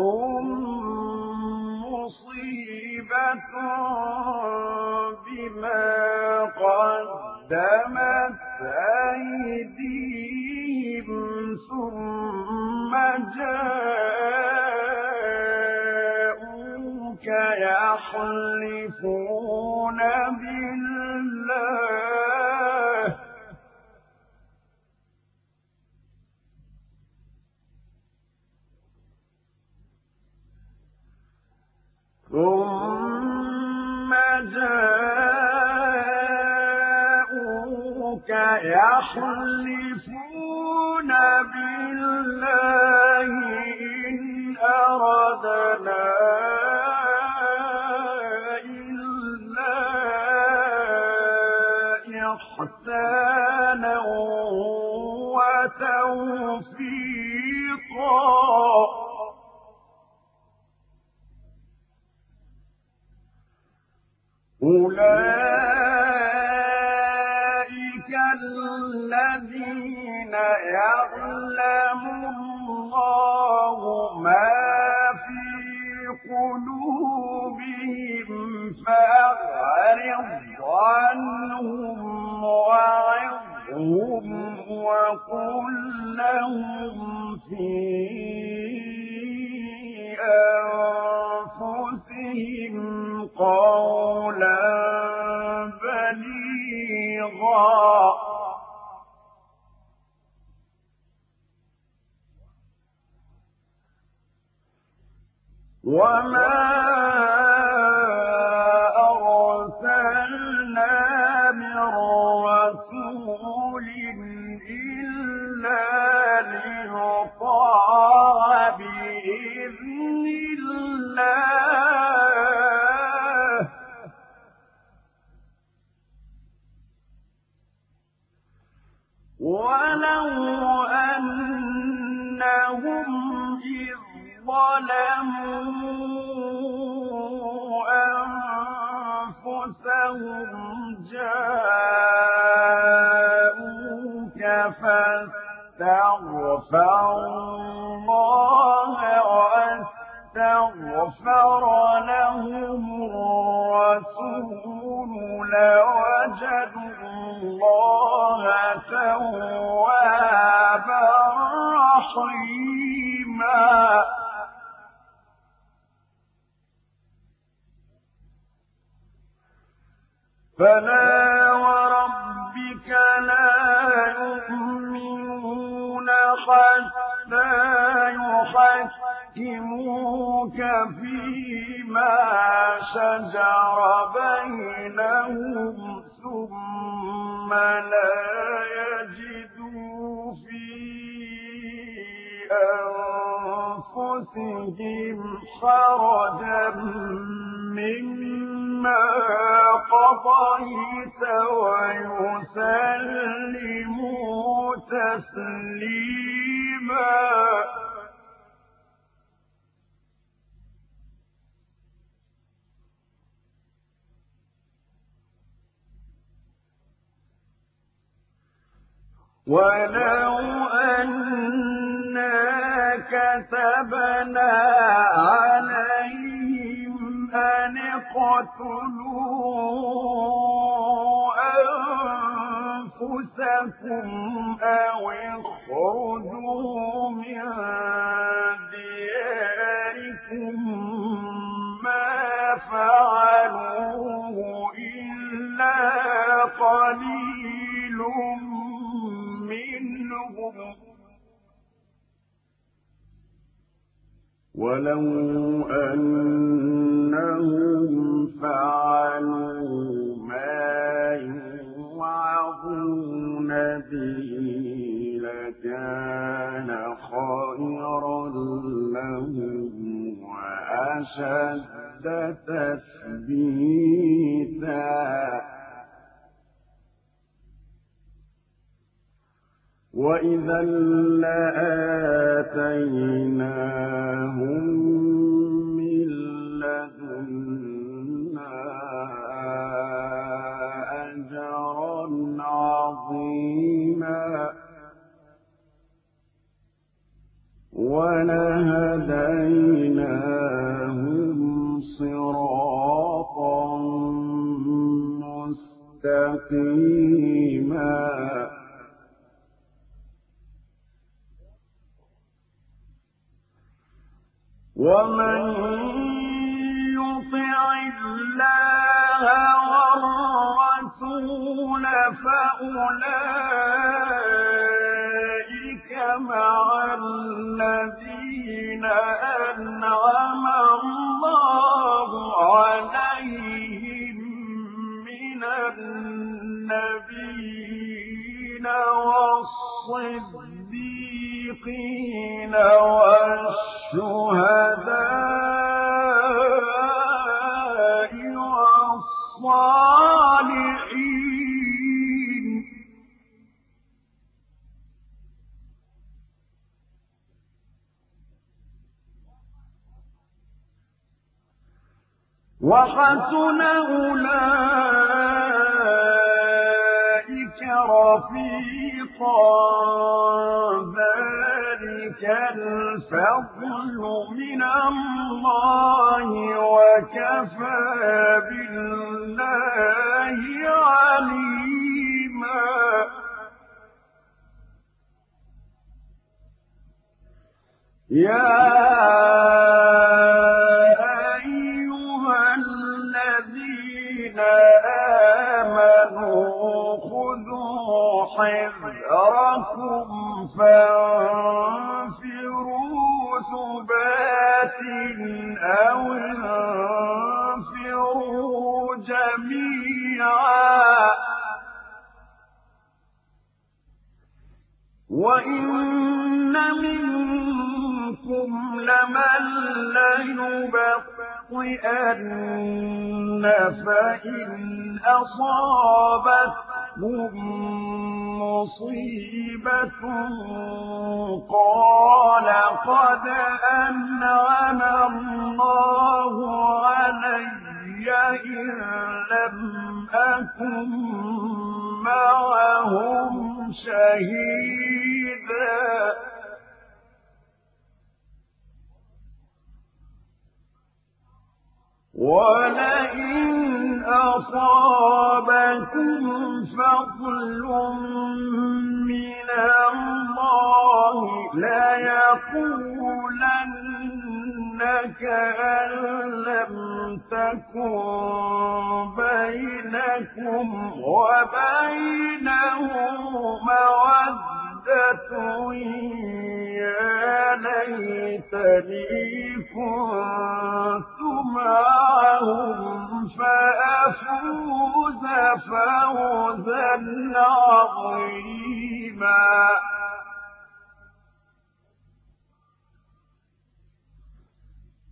أصابتهم بما قدمت أيديهم ثم جاءوك يحلفون بالله ثم يحلفون بالله إن أردنا إلا إحسانا وتوفيقا أولئك يعلم الله ما في قلوبهم فأعرض عنهم وعظهم وقل لهم في أنفسهم قولا بليغا وما أرسلنا من رسول إلا ليطاع بإذن الله ولو أنهم إذ ظلموا أنفسهم جاءوك فاستغفروا الله واستغفر لهم الرسول لوجدوا الله توابا رحيما. فلا وربك لا يؤمنون حتى يحكموك فيما شجر بينهم ثم لا يجدوا في أنفسهم حرجا مما قضيت ويسلموا تسليما. ولو أنا كتبنا عليهم أن اقتلوا أنفسكم أو اخرجوا من دياركم ما فعلوه إلا قليل منهم ولو أنهم فعلوا ما يوعظون به لكان خيرا لهم وأشد تثبيتا وإذا لآتينا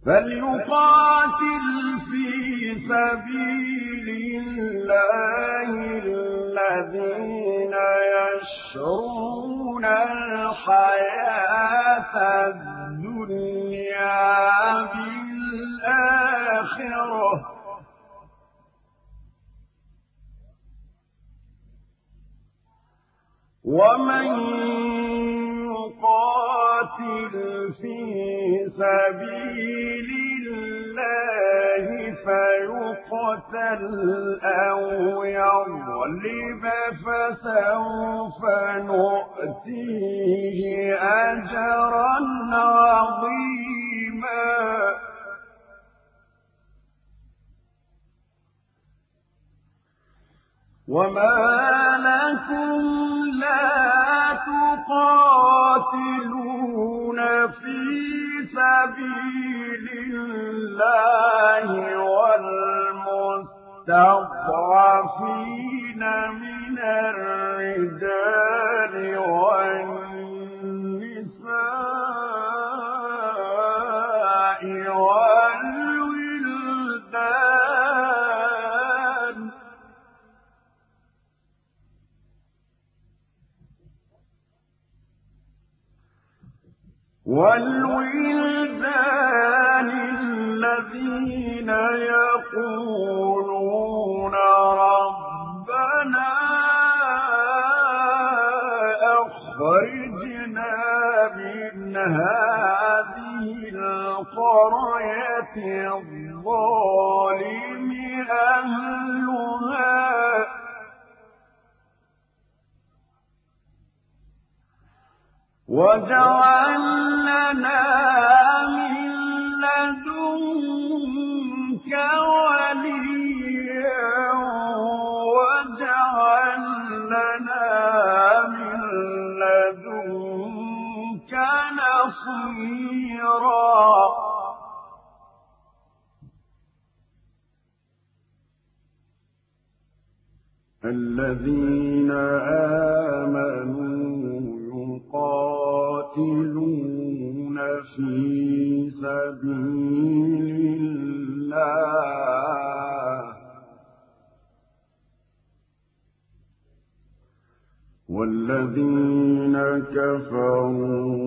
فليقاتل في سبيل الله الذين يشرون الحياة الدنيا بالآخرة. ومن يقاتل في سبيل يقتل أو يغلب فسوف نؤتيه أجرا عظيما. وما لكم لا تقاتلون في سبيل الله والله المستضعفين من الرجال والنساء والولدان. والولدان الذين يقولون الظالم أهلها. واجعل لنا من لدنك وليا. واجعل لنا من لدنك نصيرا. الذين آمنوا يقاتلون في سبيل الله. والذين كفروا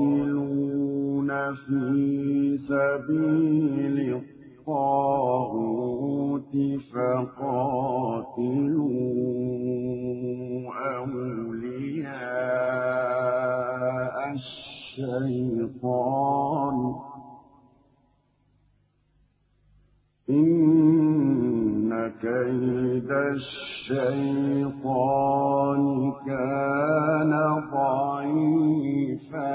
يقاتلون في سبيل الطاغوت فقاتلوا أولياء الشيطان إن كيد الشيطان كان ضعيفا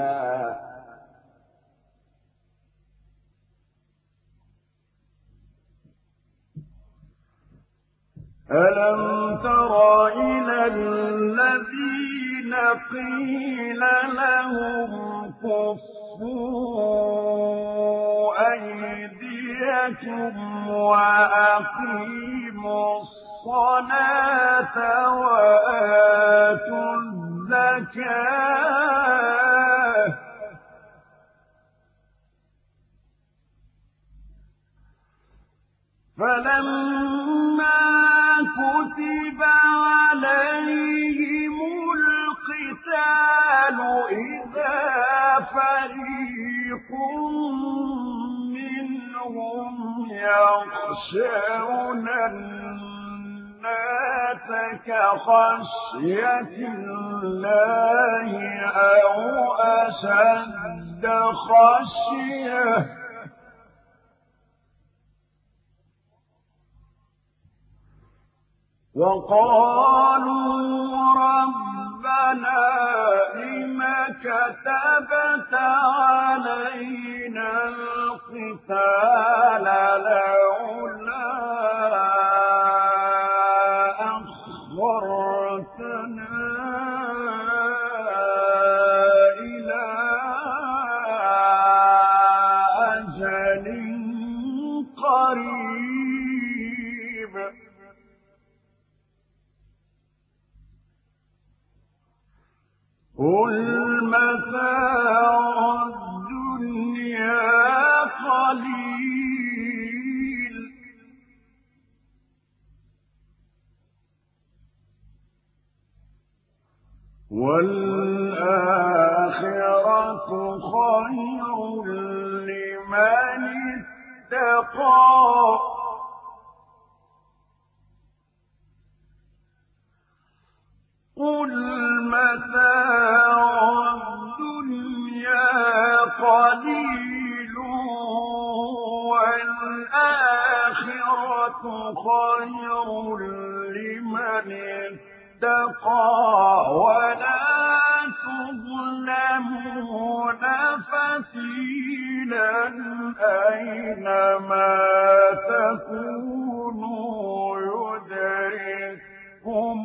ألم تر إلى الذين قيل لهم كفوا أيديكم وأقيموا الصلاة وآتوا الزكاة فلما كتب عليهم القتال إذا فريق منهم يخشون الناس كخشية الله أو أشد خشيه وقالوا ربنا لم كتبت علينا القتال لولا قل متاع الدنيا قليل. والآخرة خير لمن اتقى. قل متاع الدنيا قليل والآخرة خير لمن اتقى ولا تظلمون فتيلا أينما تكونوا يدرككم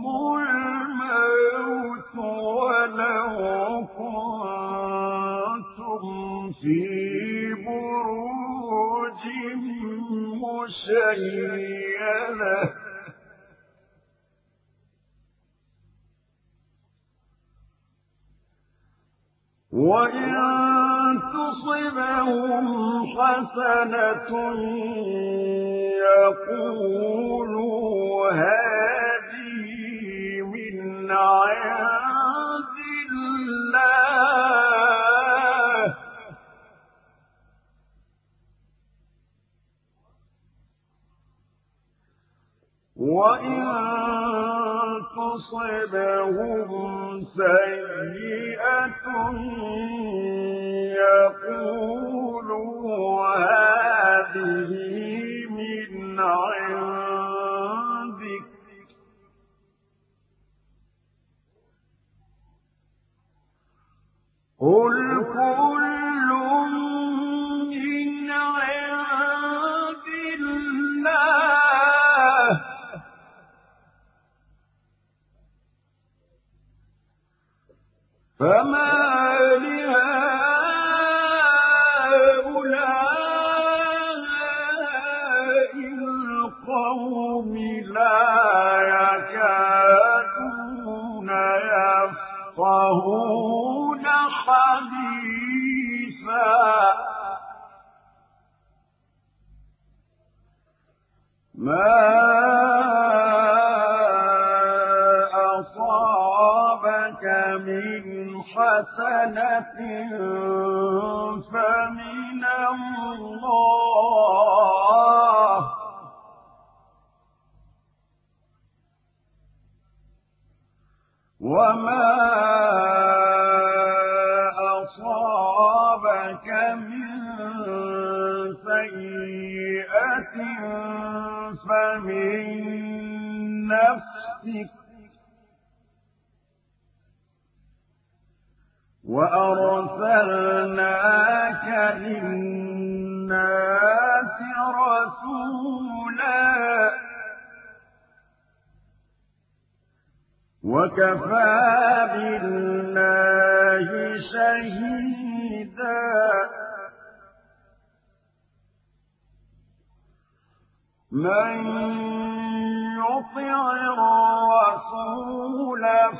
الموت ولو كنتم في بروج مشيده وإن تصبهم حسنة يقولوا من عند الله وإن تصبهم سيئة يقولوا هذه من عند قل كل من عند الله فما لهؤلاء القوم لا يكادون يفقهون ما من حسنة فمن الله. وما فمن نفسك. وأرسلناك للناس رسولا. وكفى بالله شهيدا. من يطع الرسول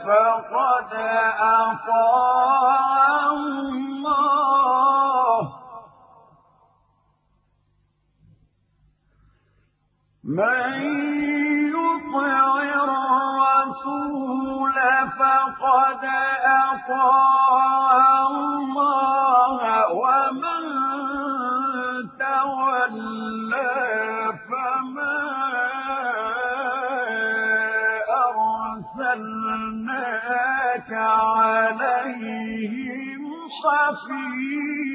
فقد أطاع الله. من يطع الرسول فقد أطاع الله. ومن تولى عليهم حفيظا.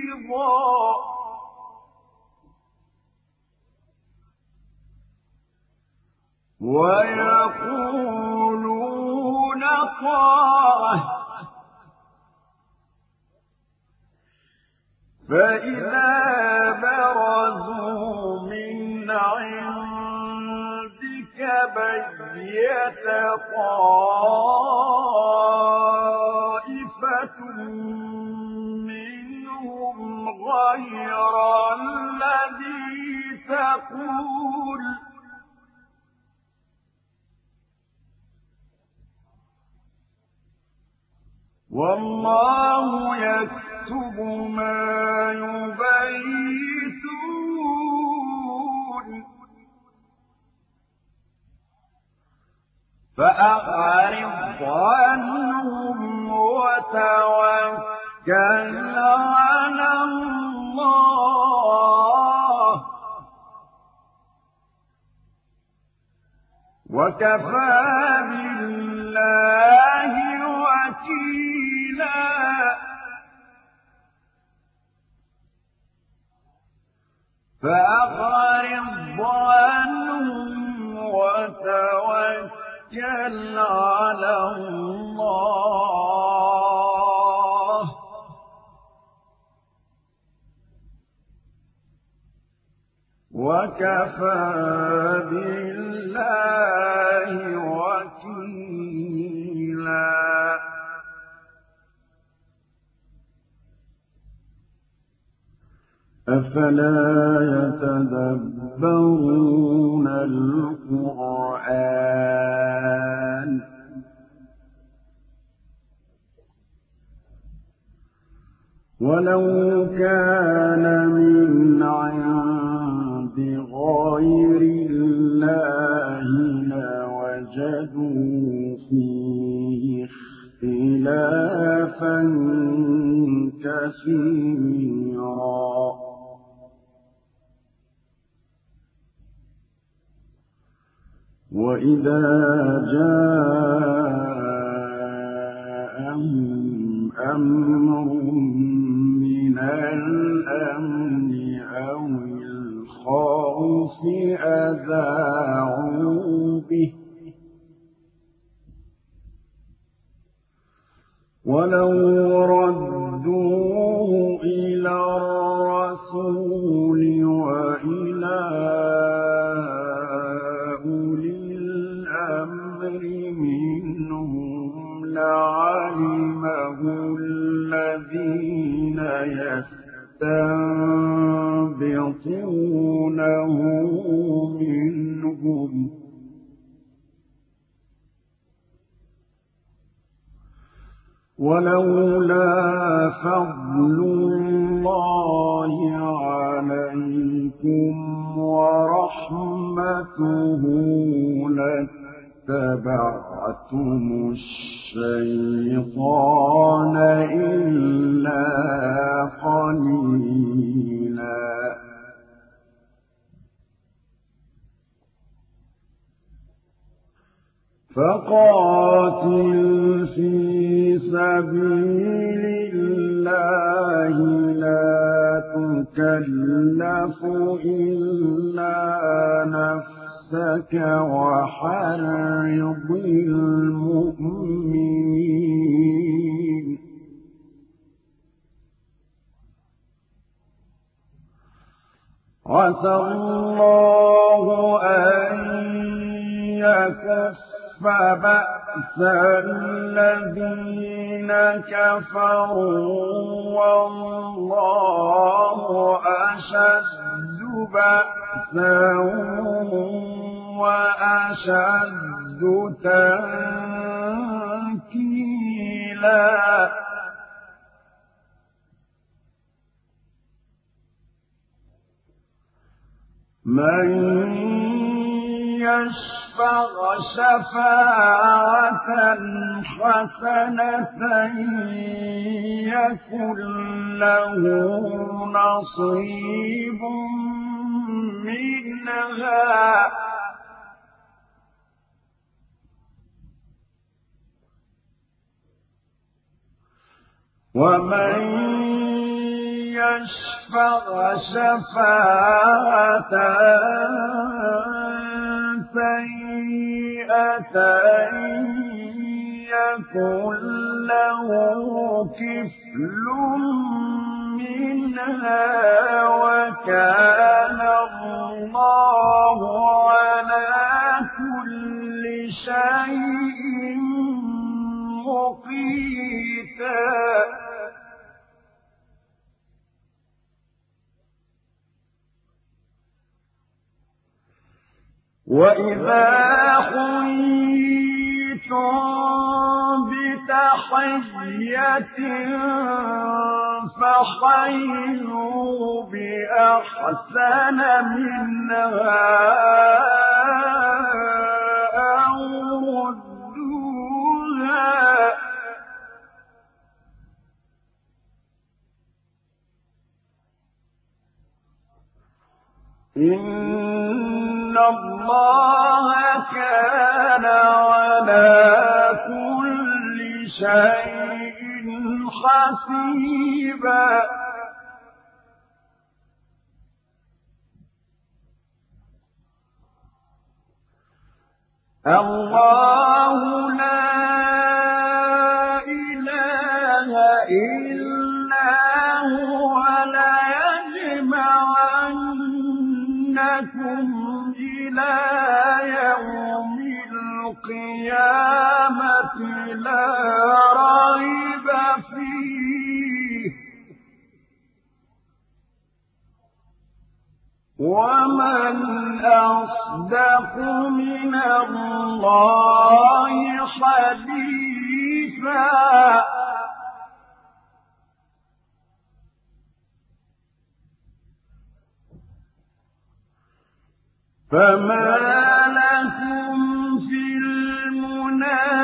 ويقولون طاعة فإذا برزوا من عند بيت طائفة منهم غير الذي تقول والله يكتب ما يبيتون فأعرض عنهم وتوكل على الله. وكفى بالله وكيلا. فأعرض عنهم وتوكل توكل على الله وكفى بالله وكيلا. أفلا يتدبرون القرآن؟ ولو كان من عند غير الله لوجدوا فيه اختلافا كثيرا. وإذا جاءهم أمر من الأمن أو الخوف أذاعوا به ولو ردوه إلى الرسول وإلى يستنبطونه منهم. ولولا فضل الله عليكم ورحمته لاتبعتم الشيطان إلا قليلاً. فقاتل في سبيل الله لا تكلف إلا نفسك وحرض المؤمنين. عسى الله أن يكف بأس الذين كفروا والله أشد بأسا وأشد تنكيلا من يشفع شفاعة حسنة يكن له نصيب منها. ومن يشفع شفاعة سيئة يكن له كفل منها وكان الله على كل شيء مقيتا وإذا حييتم بتحية فحيوا بأحسن منها أو ردوها إن الله كان على كل شيء حسيبا. الله لا إلى يوم القيامة لا ريب فيه. ومن أصدق من الله حديثا فما لكم في المنافقين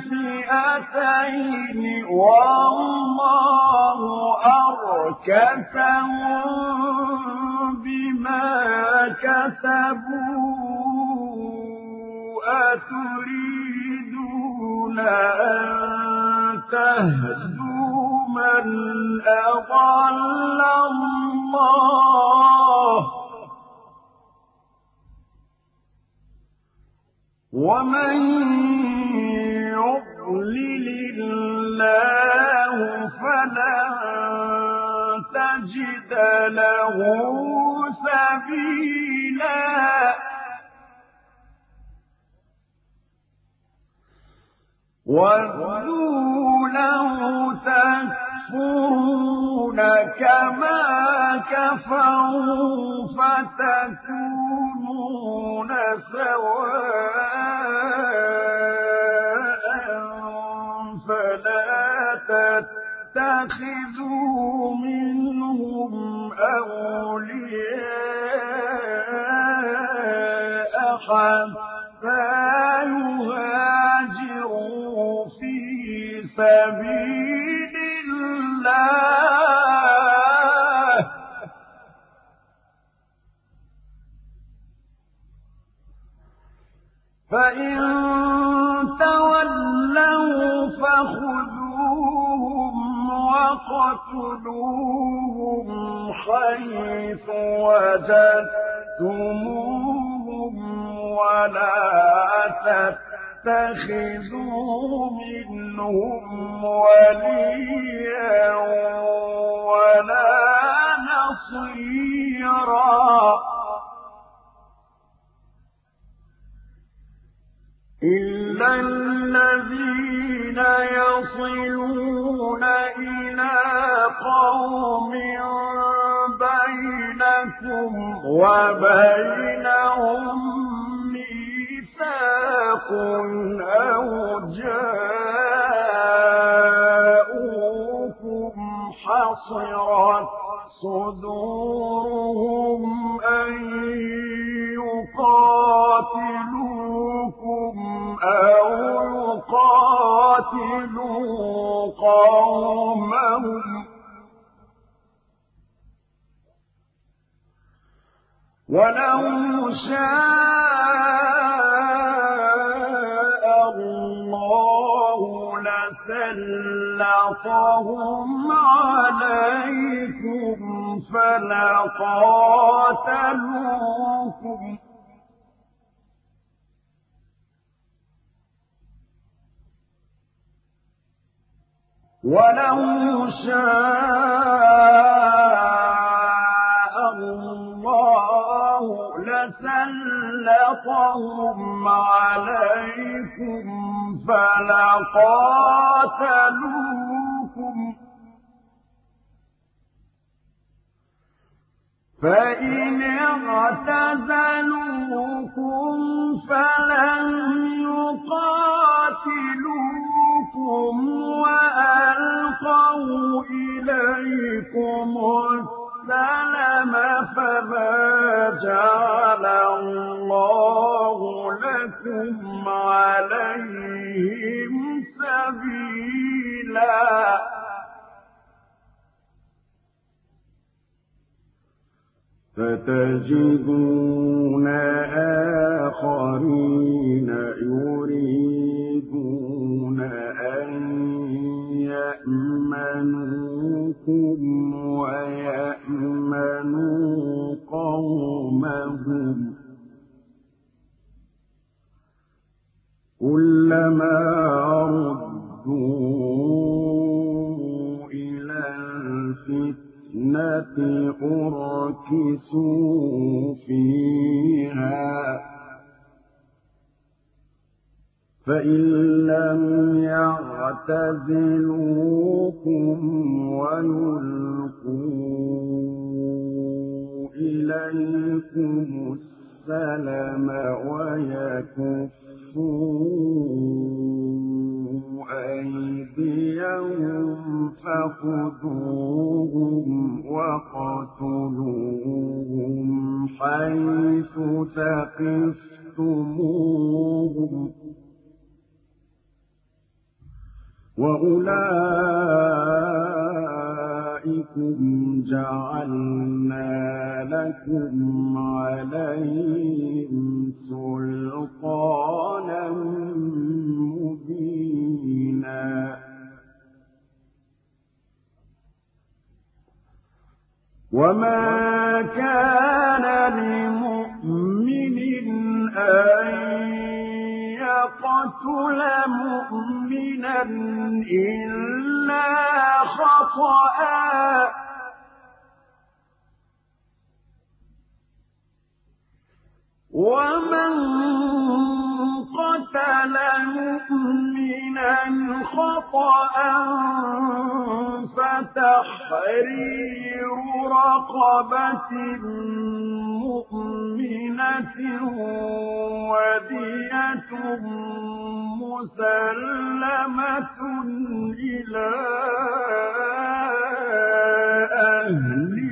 فئتين والله أركسهم بما كسبوا أتريدون أن تهدوا من أضل الله ومن يضلل الله فلن تجد له سبيلا ودوا لو تكفرون كما كفروا فتكونون سواء فلا تتخذوا منهم أولياء حتى يهاجروا في سبيل الله فإن تولوا فخذوهم وقتلوهم حيث وجدتموهم ولا تتخذوا منهم وليا ولا نصيرا. إلا الذين يصلون إلى قوم بينكم وبينهم أو جاءوكم حصرت صدورهم أن يقاتلوكم أو يقاتلوا قومهم. ولو شاء لسلطهم عليكم فلقاتلوكم. ولو شاء الله لسلطهم عليكم فلقاتلوكم. فإن اعتزلوكم فلم يقاتلوكم وألقوا إليكم السلم فما جعل الله لكم عليهم سبيلا. فتجدون آخرين يريدون أن يأمنوكم ويأمنوا قومهم. كلما ردوا إلى الفتنة أركسوا فيها. فإن لم يعتزلوكم ويلقوا إليكم السلم ويكفوا أيديهم فخذوهم وقتلوهم حيث ثقفتموهم وأولئك لكم جعلنا لكم عليهم سلطانا مبينا وما كان لمؤمن أن يقتل مؤمنا إلا خطأ. ومن قتل مؤمنا خطأ فتحرير رقبة مؤمنة ودية مسلمة إلى أهله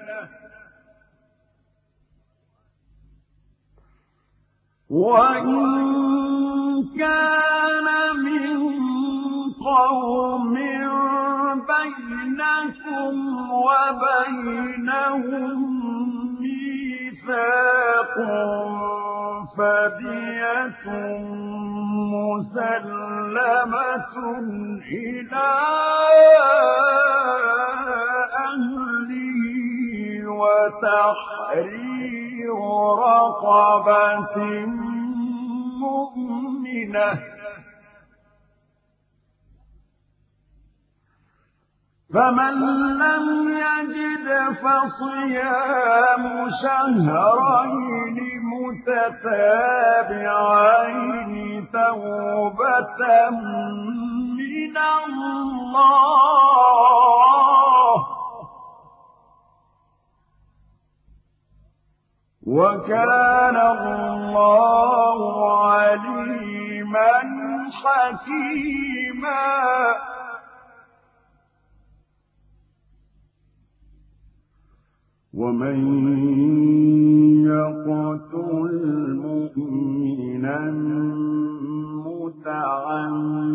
وإن كان من قوم بينكم وبينهم ميثاق فدية مسلمة إلى أهله رقبة مؤمنة. فمن لم يجد فصيام شهرين متتابعين توبة من الله وكان الله عليما حكيما. ومن يقتل مؤمنا متعمدا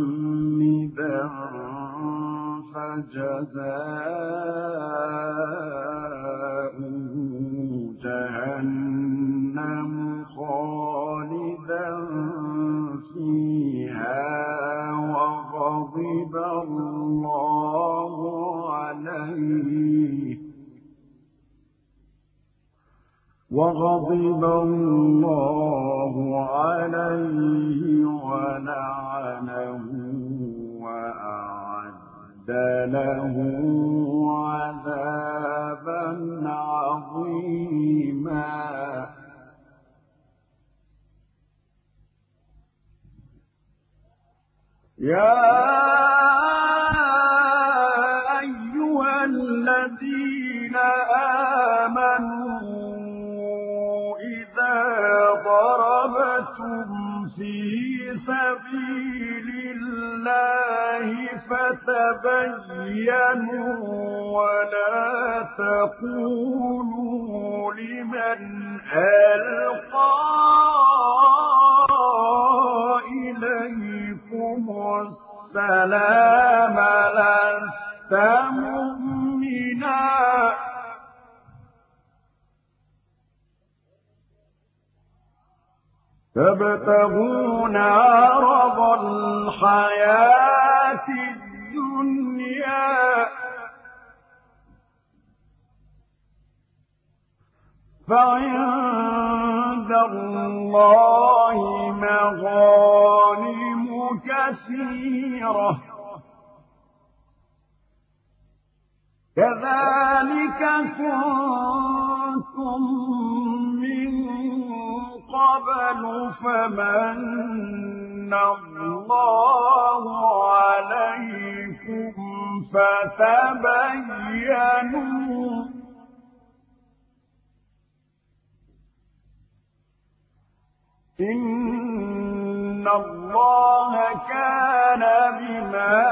فجزاؤه وغضب الله عليه ولعنه وأعد له عذابا عظيما. يا أيها الذين آمنوا في سبيل الله فتبينوا ولا تقولوا لمن ألقى إليكم السلام لست مؤمنا تبتغون عرض الحياة الدنيا. فعند الله مغانم كثيرة. كذلك كنتم من قبل فمن الله فتبينوا. إن الله كان بما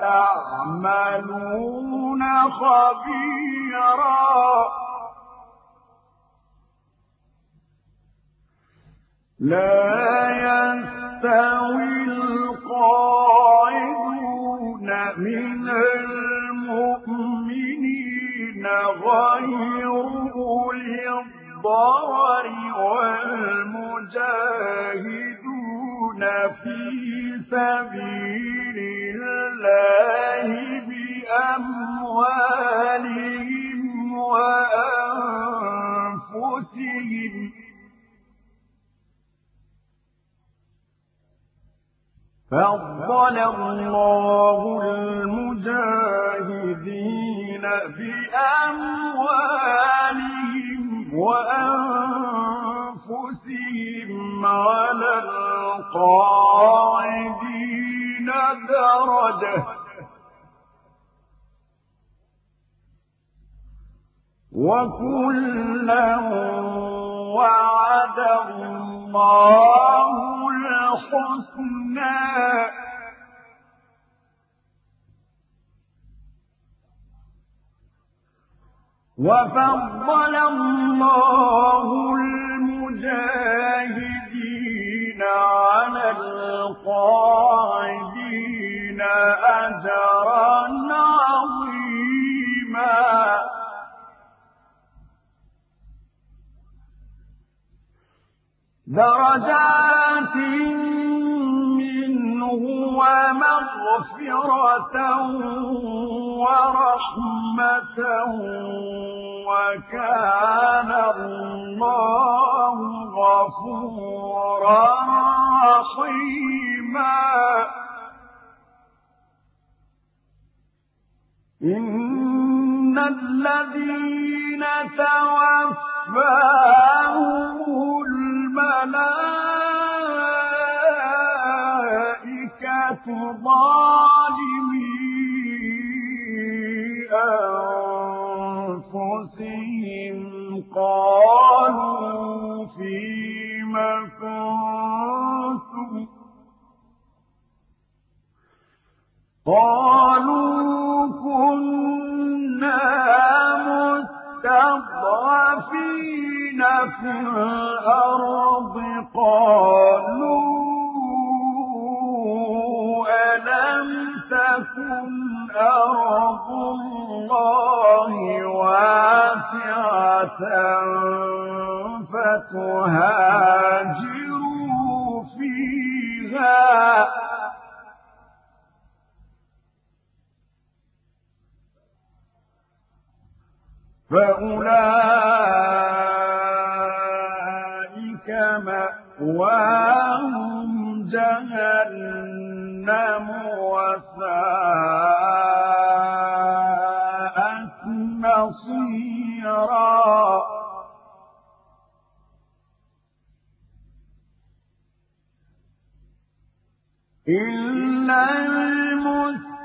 تعملون خبيرا. لا يستوي القاعدون من المؤمنين غير أولي الضرر والمجاهدون في سبيل الله بأموالهم وأنفسهم. فضل الله المجاهدين بأموالهم وأنفسهم على القاعدين درجة وكلا وعد الله الحسنى وفضل الله المجاهدين على القاعدين أجرا عظيما. درجات منه ومغفرة ورحمة وكان الله غفورا رحيما. إن الذين توفاهم الملائكة ظالمي أنفسهم قالوا فيم كنتم؟ قالوا كنا مستضعفين في الأرض قالوا ألم تكن أرض الله واسعة فتهاجروا فيها؟ فأولئك مأواهم جهنم وساءت مصيرا إلا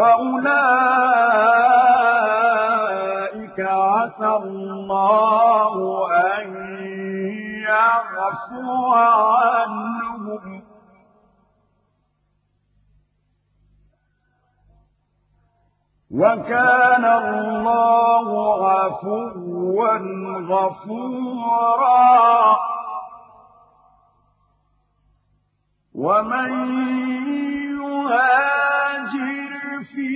فأولئك عسى الله أن يعفو عنهم وكان الله عفوا غفورا ومن يهاجر في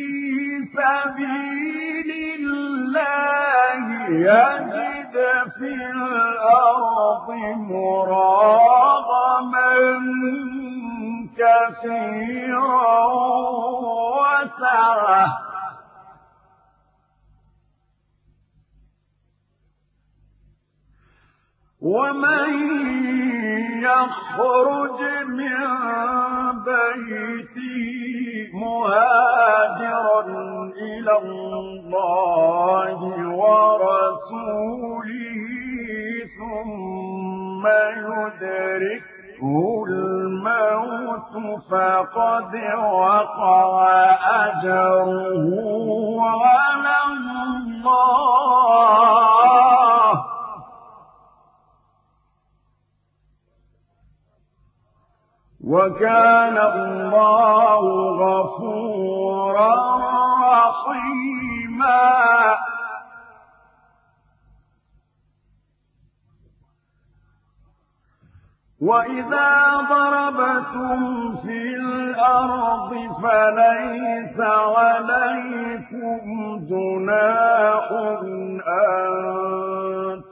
سبيل الله يجد في الأرض مراغما كثيرا وسعه ومن يخرج من بيته مهاجرا إلى الله ورسوله ثم يدركه الموت فقد وقع أجره على الله. وكان الله غفورا رحيما. وإذا ضربتم في الأرض فليس عليكم جناح أن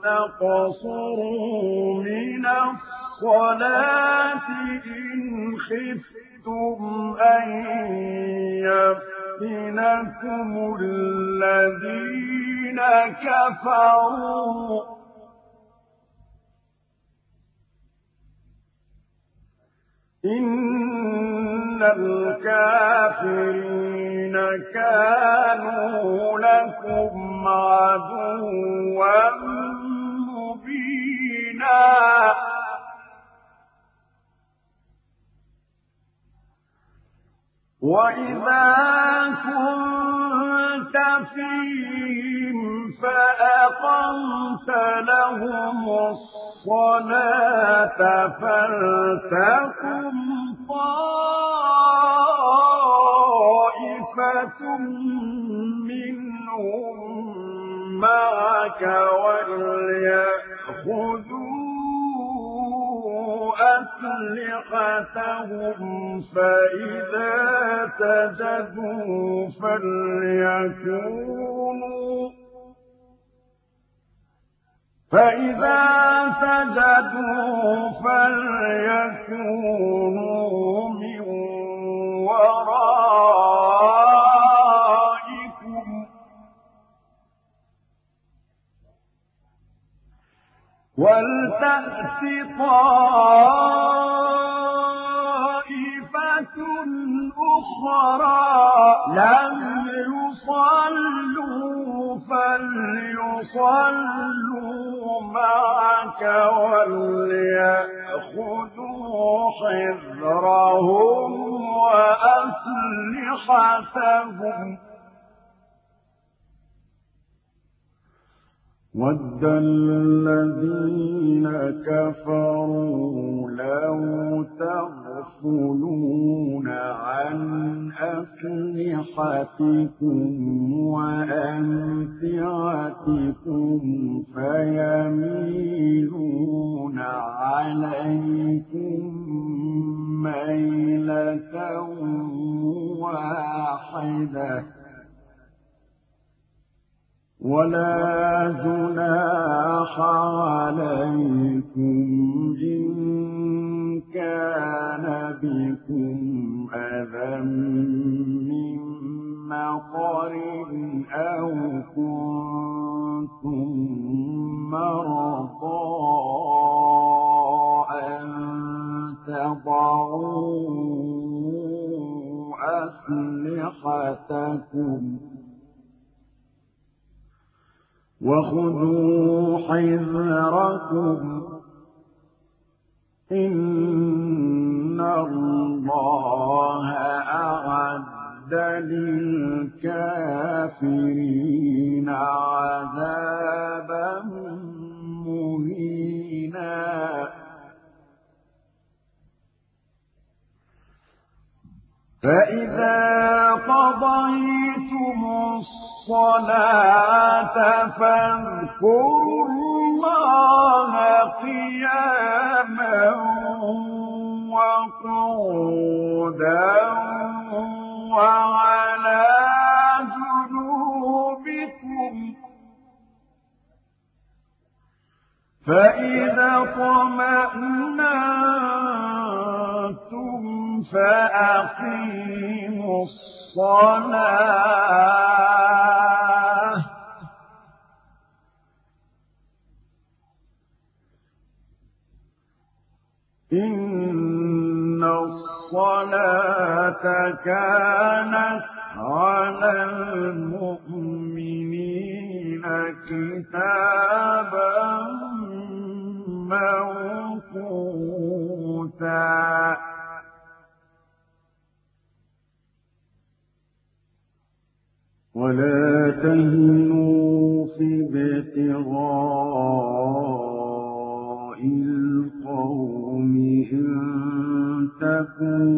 تقصروا من الصلاة. الصلاة إن خفتم أن يفتنكم الذين كفروا إن الكافرين كانوا لكم عدوا مبينا وإذا كنت فيهم فأقمت لهم الصلاة فلتقم طائفة منهم معك وليأخذوا أسلحتهم فإذا سجدوا فليكونوا فإذا سجدوا فليكونوا من وراء ولتأت طائفة أخرى لم يصلوا فليصلوا معك وليأخذوا حذرهم وأسلحتهم. ود الذين كفروا لو تغفلون عن أسلحتكم وأمتعتكم فيميلون عليكم ميلة واحدة ولا جناح عليكم إن كان بكم أذى من مطر أو كنتم مرضى أن تضعوا أسلحتكم وخذوا حذركم. إن الله أعد للكافرين عذابا مهينا. فإذا قضيتم الصلاة فاذكروا الله قياما وقعودا وعلى جنوبكم فإذا طمأنتم فأقيموا الصلاة إن الصلاة كانت على المؤمنين كتابا موقوتا. ولا تهنوا في ابتغاء القوم إن تكونوا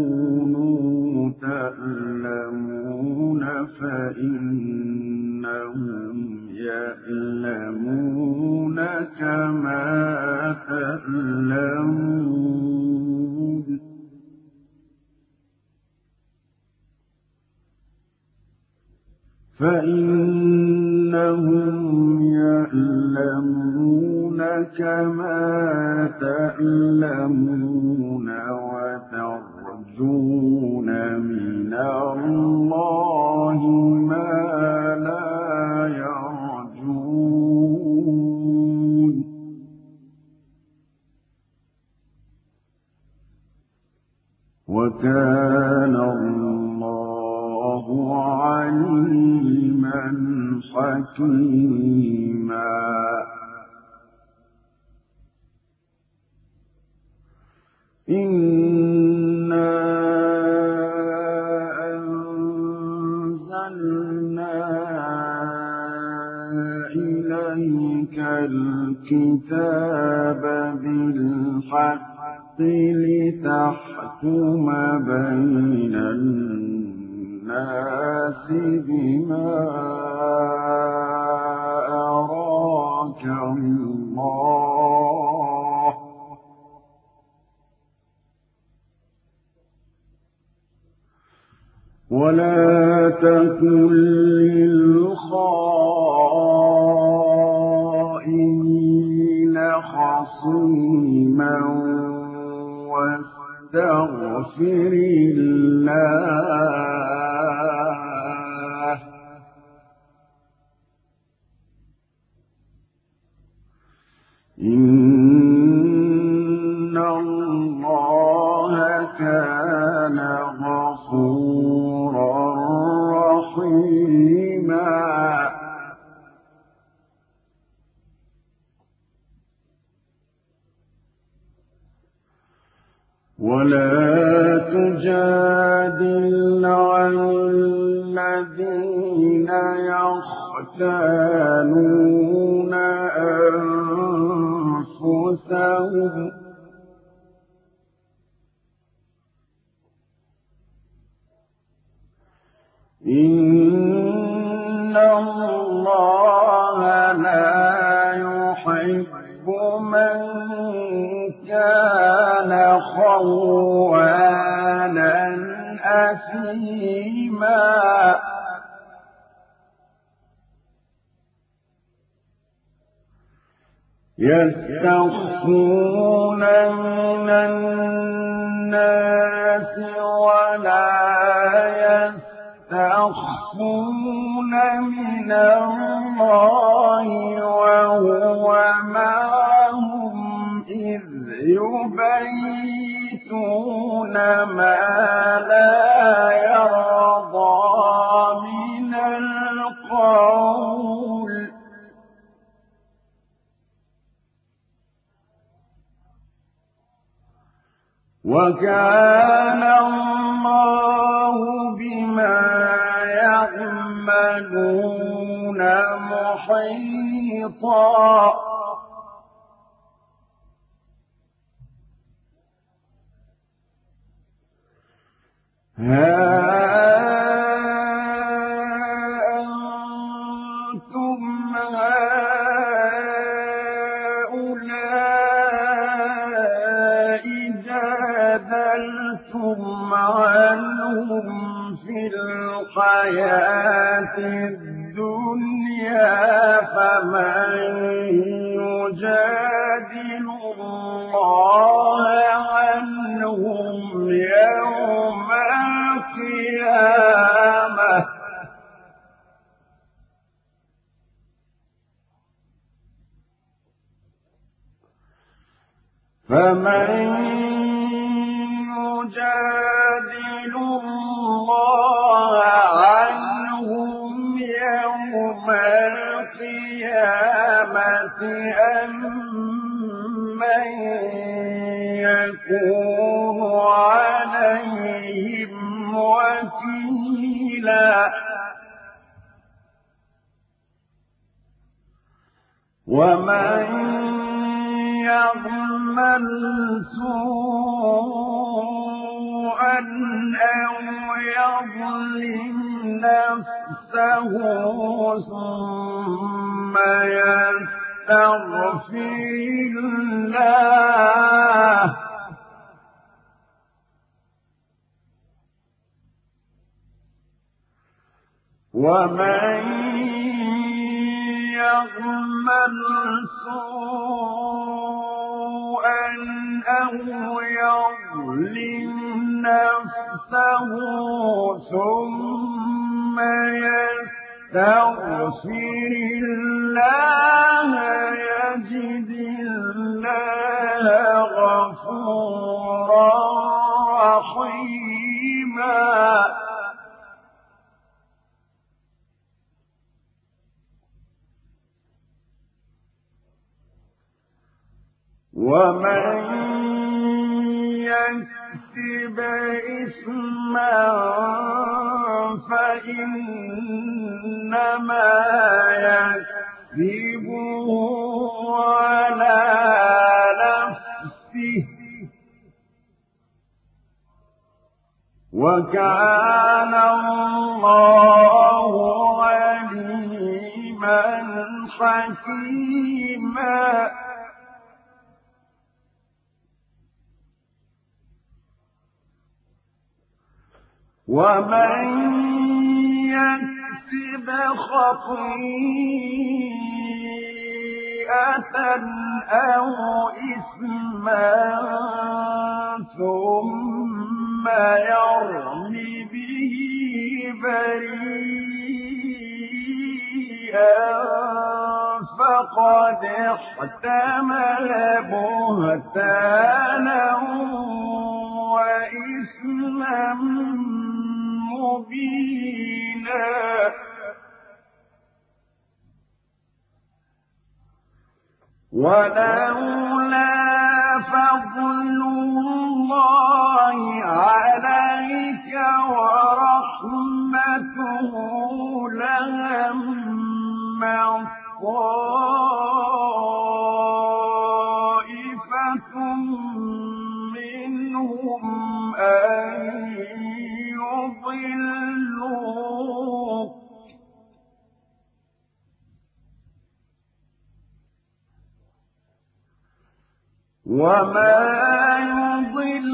ومن يكسب إثما فإنما يكسبه على نفسه. وكان الله عليما حكيما. ومن يكسب خطيئة أو إثما ثم يرم به بريئا فقد احتمل بهتانا وإثما مبينا ولولا فضل الله عليك ورحمته لهم طائفة منهم أن وما يضلون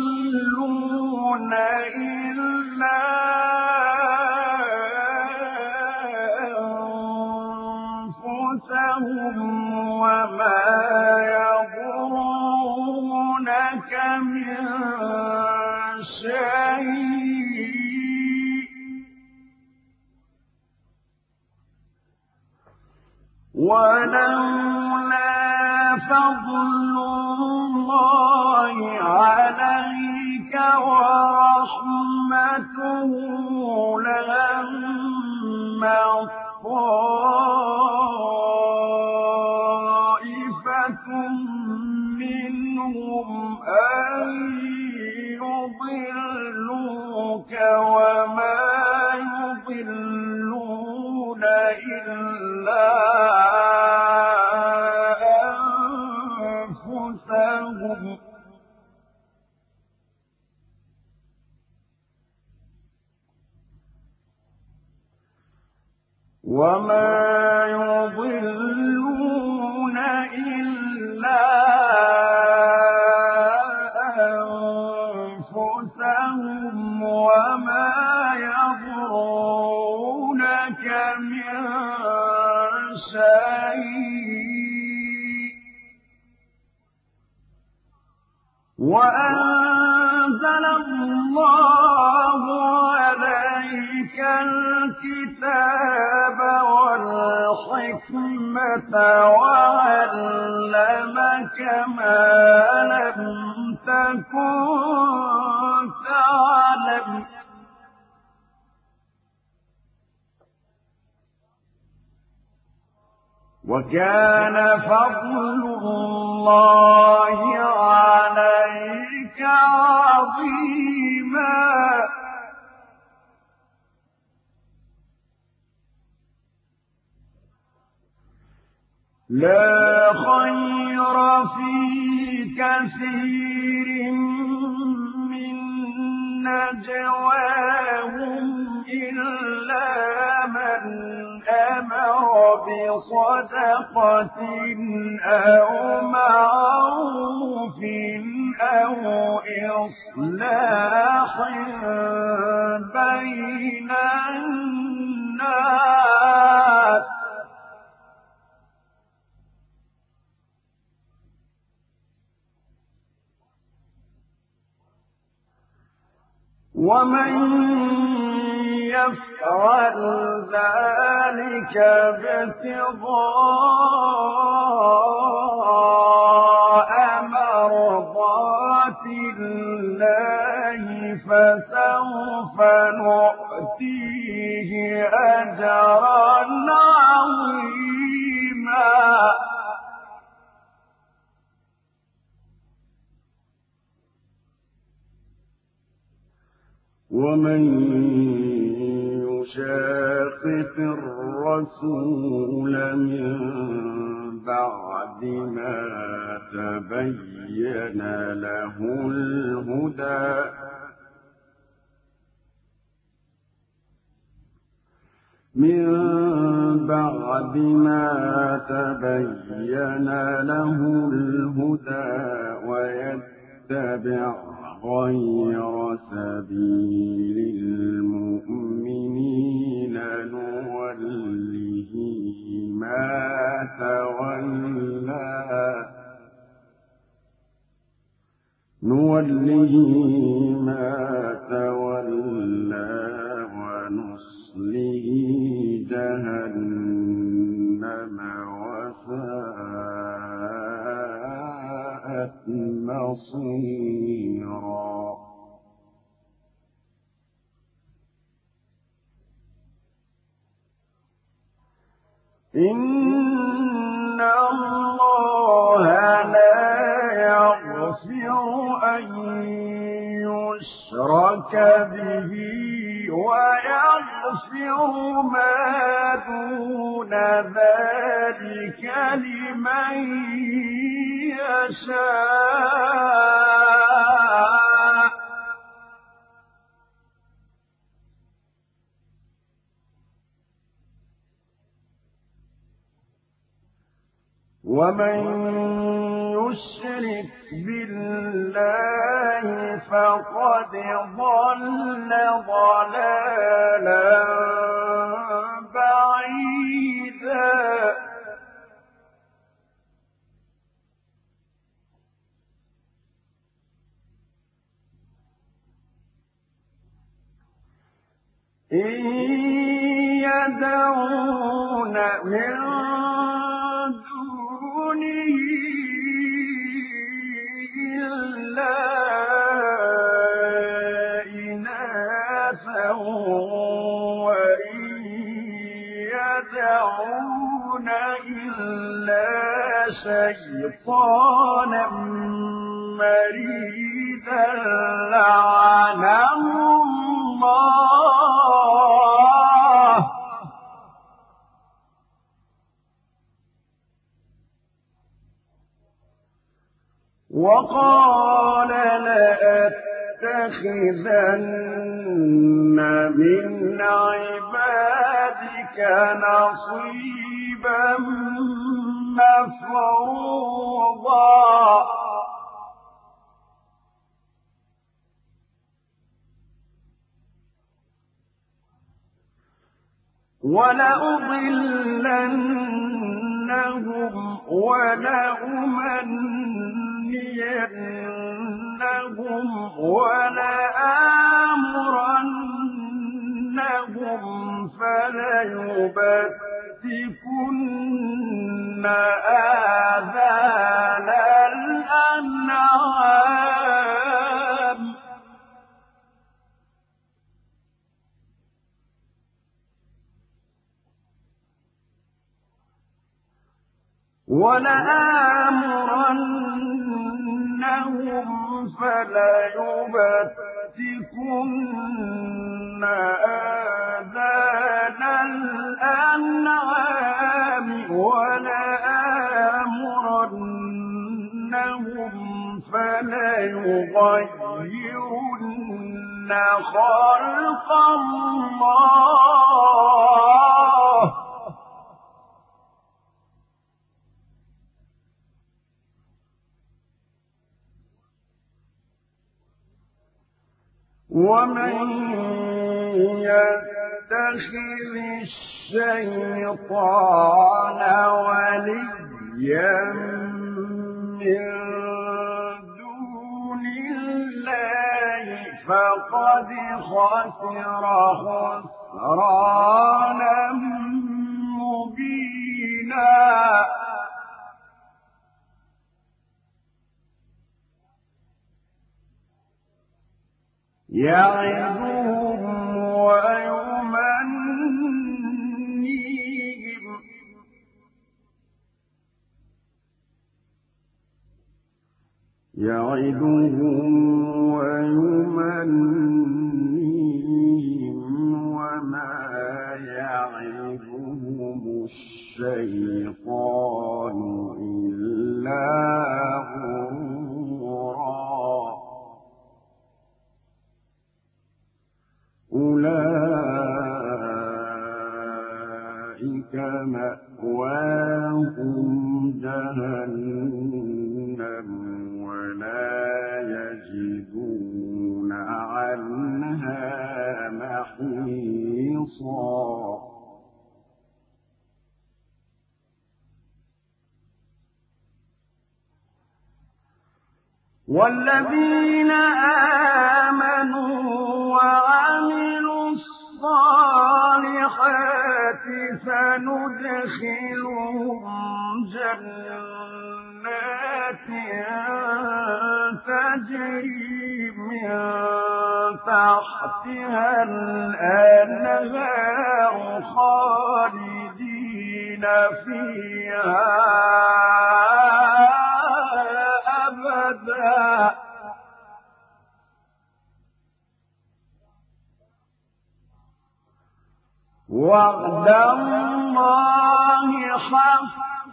إلا أنفسهم وما يضرونك من شيء. ولولا فضل الله عليك ورحمته لهم طائفة منهم أن يضلوك وما يضلون إلا وما يضلون إلا أنفسهم وما يضرونك من شيء وأنزل الله عليك الكتاب والحكمة وعلمك ما لم تكن تعلم. وكان فضل الله عليك عظيما. لا خير في كثير نجواهم إلا من أمر بصدقة أو معروف أو إصلاح بين الناس. ومن يفعل ذلك ابتغاء مرضات الله فسوف نؤتيه أجرا عظيما. ومن يشاقق الرسول من بعد ما تبين له الهدى. من بعد ما تبين له الهدى ويتبع غير سبيل المؤمنين نوله ما تولى نوله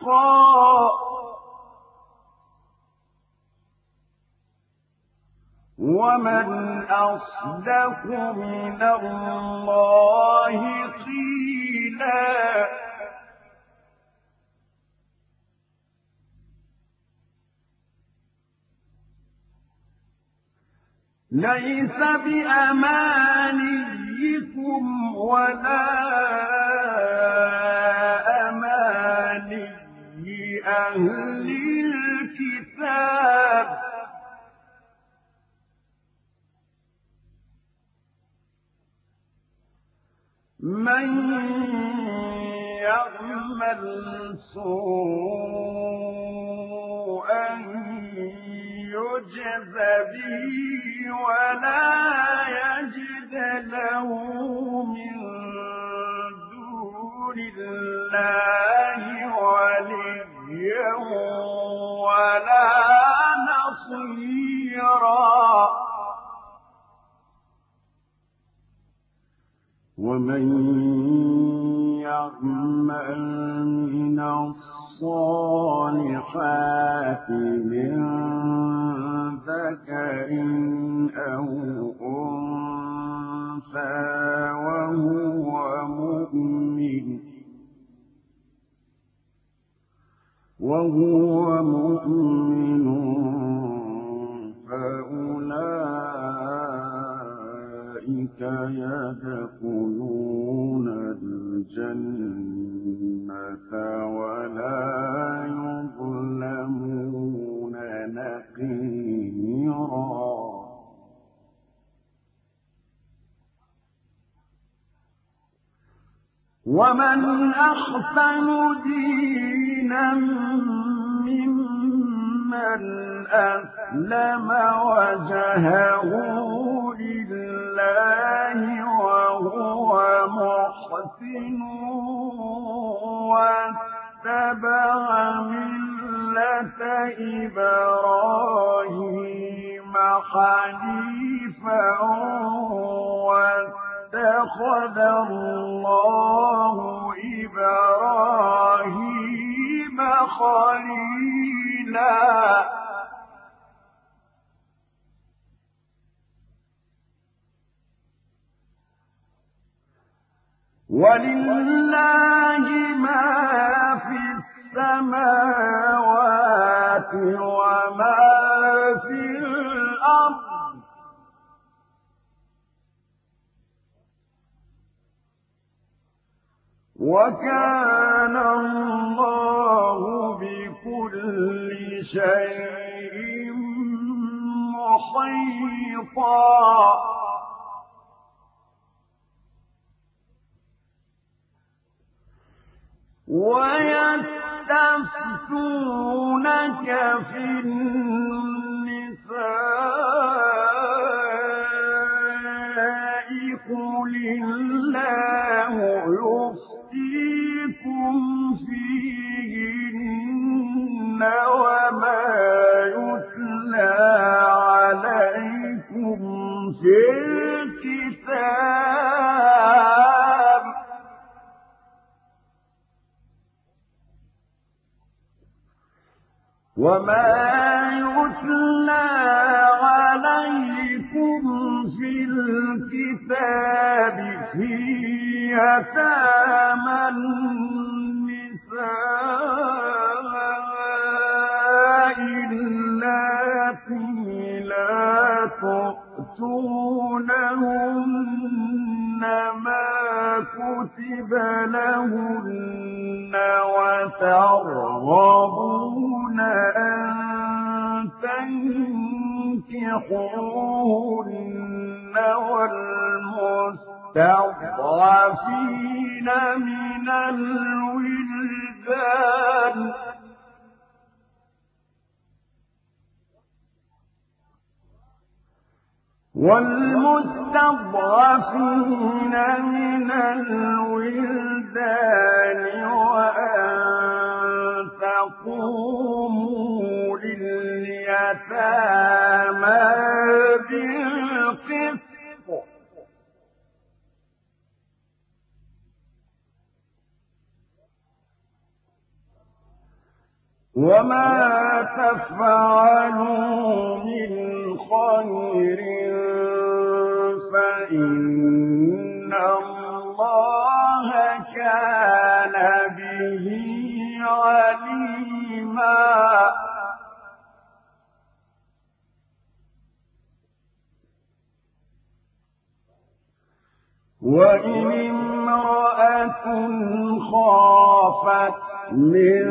حقا ومن أصدق من الله قيلا. ليس بأمانيكم ولا أهل الكتاب. من يعمل سوءا يجز به ولا يجد له من دون الله وليا ولا نصيرا. ومن يعمل من الصالحات من ذكر أو أنثى وهو مؤمن وهو مؤمن. فأولئك يدخلون الجنة ولا يظلمون نقيرا. ومن أحسن دينا ممن أسلم وجهه لله وهو محسن اتبع ملة إبراهيم حنيفا واتخذ الله إبراهيم خليلا ولله ما في السماوات وما في الأرض وكان الله بكل شيء محيطا. ويستفتونك في النساء قل الله يفتيكم وما يتلى عليكم في الكتاب. وما يتلى عليكم في الكتاب في يتامى النساء. اللاتي لا تؤتونهن ما كتب لهن وترغبون أن تنكحوهن والمستضعفين من الولدان والمستضعفين من الولدان وأن تقوموا لليتامى وما تفعلوا من خير فإن الله كان به عليما وإن امرأة خافت من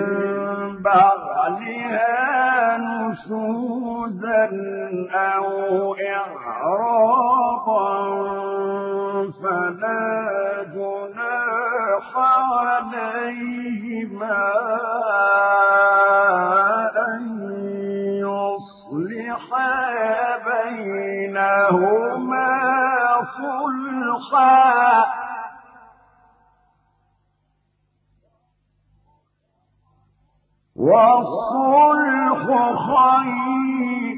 بعدها نشوزا أو إعراضا فلا جناح عليهما أن يصلحا بينهما صلحا. والصلح خير.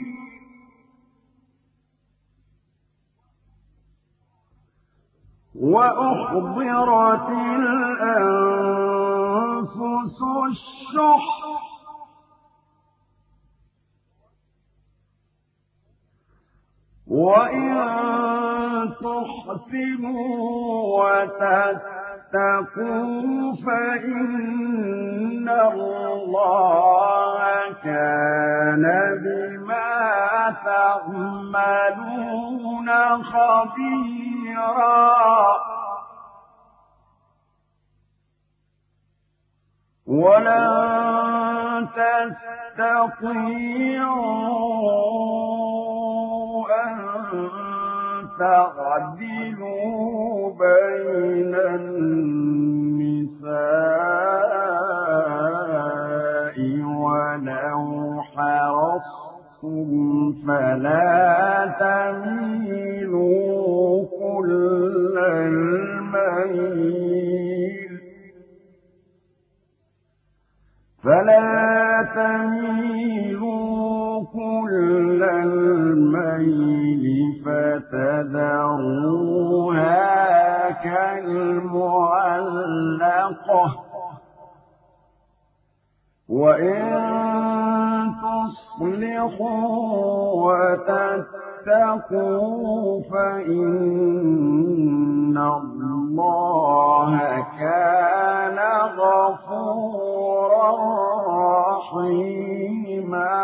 وأحضرت الأنفس الشح. وإن تحسنوا وتتقوا فإن الله كان بما تعملون خبيرا. ولن تستطيعوا أن تعدلوا بين النساء ولو حرصتم فلا تميلوا كل الميل فلا تميلوا كل الميل فتذروها كالمعلقة. وإن تصلحوا وتتقوا فإن الله كان غفورا رحيما.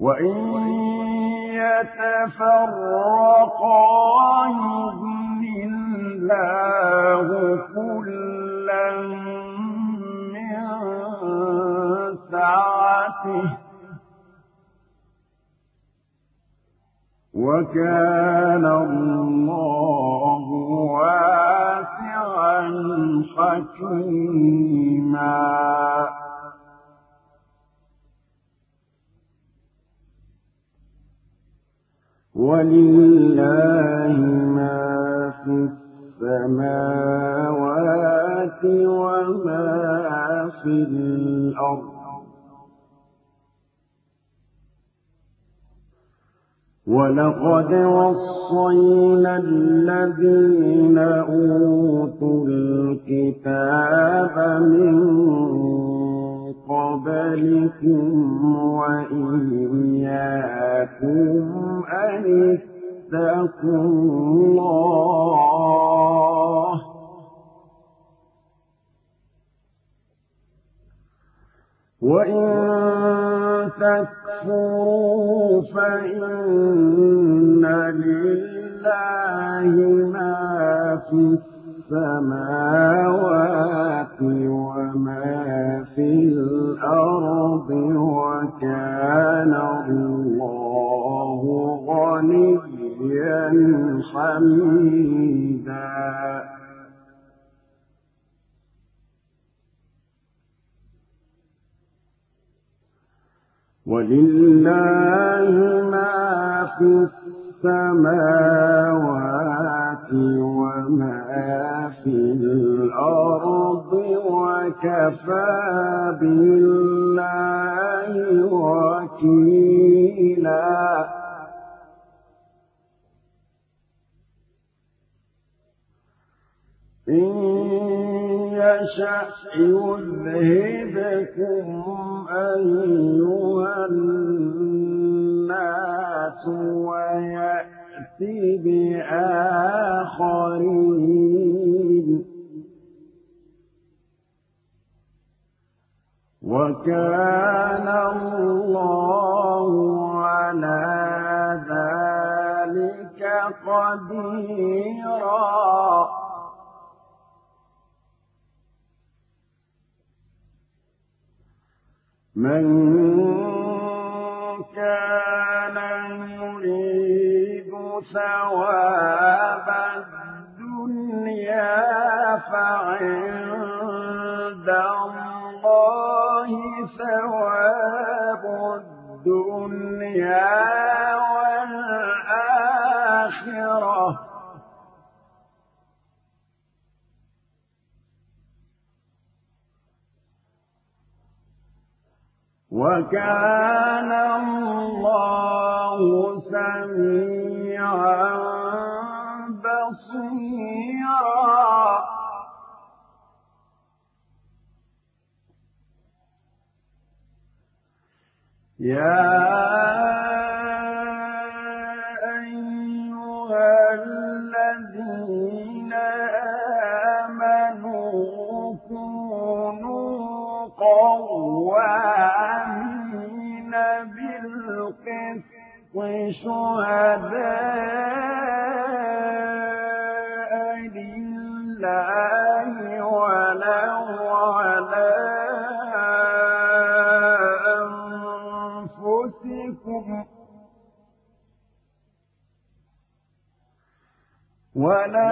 وإن يتفرقا يغن الله كلا من سعته وكان الله واسعا حكيما ولله ما في السماوات وما في الأرض. ولقد وصينا الذين أوتوا الكتاب من قبلكم وإياكم أن اتقوا الله. وإن تكفروا فإن لله ما في السماوات وما في الأرض وكان الله غنيا حميدا. ولله ما في السماوات وما في الأرض وكفى بالله وكيلا. إن يشأ يذهبكم أيها الناس ويأتي بآخرين. وكان الله على ذلك قديرا. من كان ثواب الدنيا فعند الله ثواب الدنيا والآخرة. وكان الله بصيرا يا أيها الذين آمنوا كونوا قوامين بالقسط شهداء لله ولو على أنفسكم ولو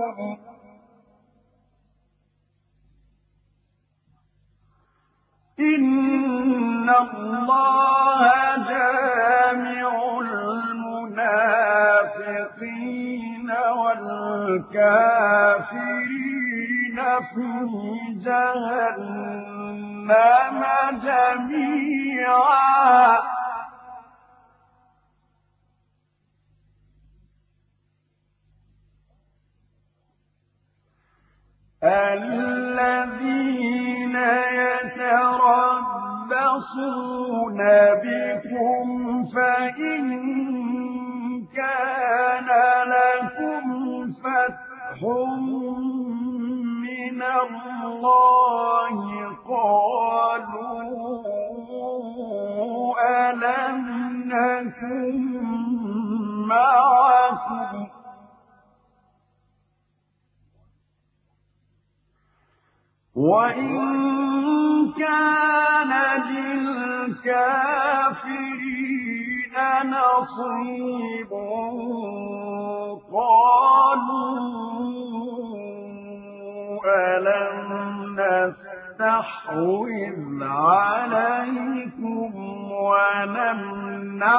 مثلهم إن الله جامع المنافقين والكافرين في جهنم جميعا. الذين يتربصون بكم فإن كان لكم فتح من الله قالوا ألم نكن معكم وإن كان للكافرين نصيب قالوا ألم نستحوذ عليكم ونمنعكم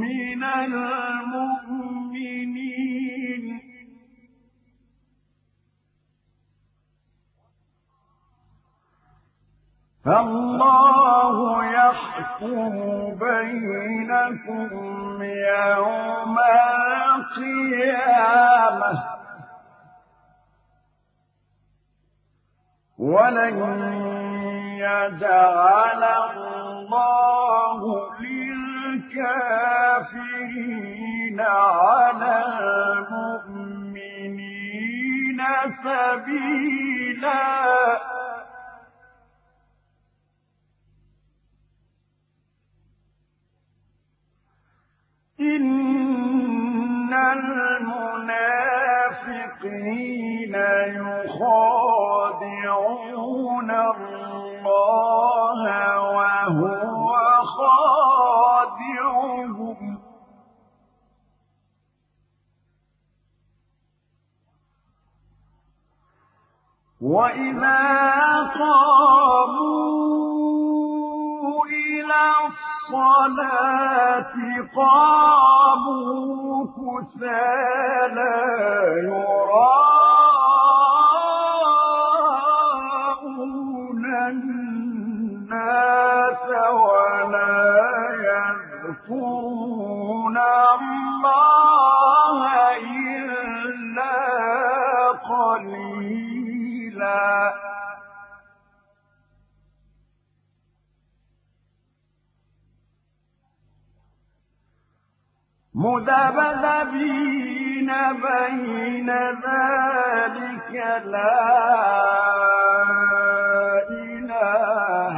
من المؤمنين فالله يحكم بينكم يوم القيامة. ولن يجعل الله للكافرين على المؤمنين سبيلاً. إن المنافقين يخادعون الله وهو خادعهم وإذا قاموا إلى الصلاة قاموا كسالى يراءون مذبذبين بين ذلك لا إله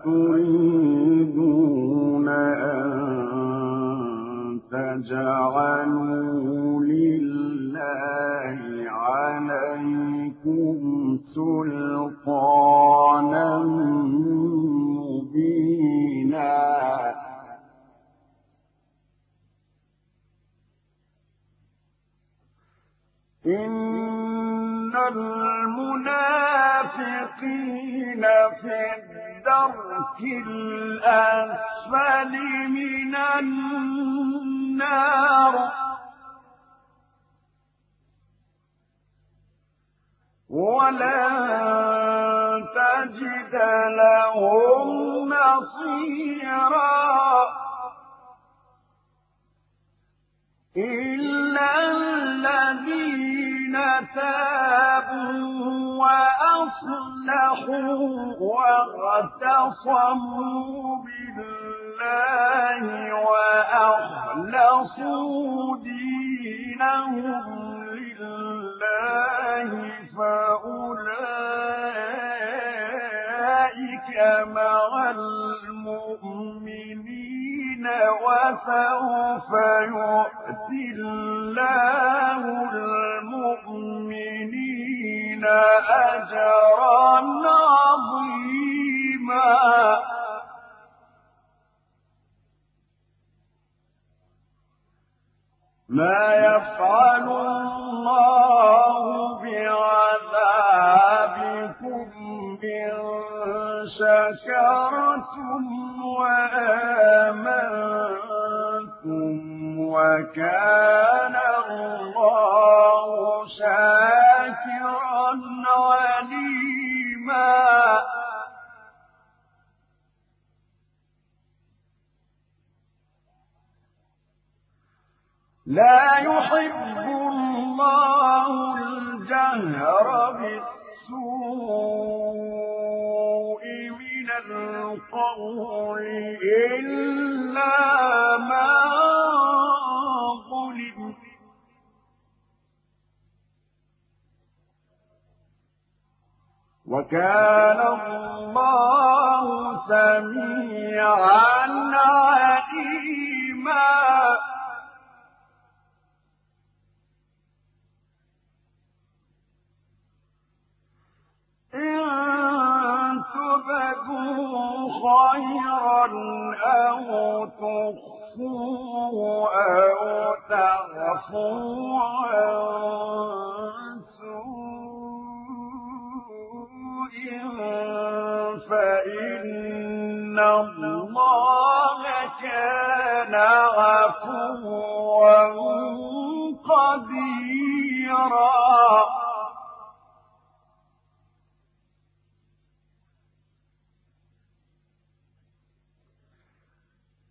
أتريدون أن تجعلوا لله عليكم سلطانا مبينا. إن المنافقين في الدرك الأسفل من النار. ولن تجد لهم نصيرا إلا الذين تابوا وأصلحوا واغتصموا بالله وأخلصوا دينهم لله فأولئك مع المؤمنين وسوف يؤتي الله المؤمنين أجرا عظيما. ما يفعل الله بعذابكم إن شكرتم وآمنتم وكان الله شاكرا عليما. لا يحب الله الجهر بالسوء من القول إلا ما ظلم. وكان الله سميعا عليما. إن تبدوا خيرا أو تخفوه أو تعفوا عن سوء فإن الله كان عفوا قديرا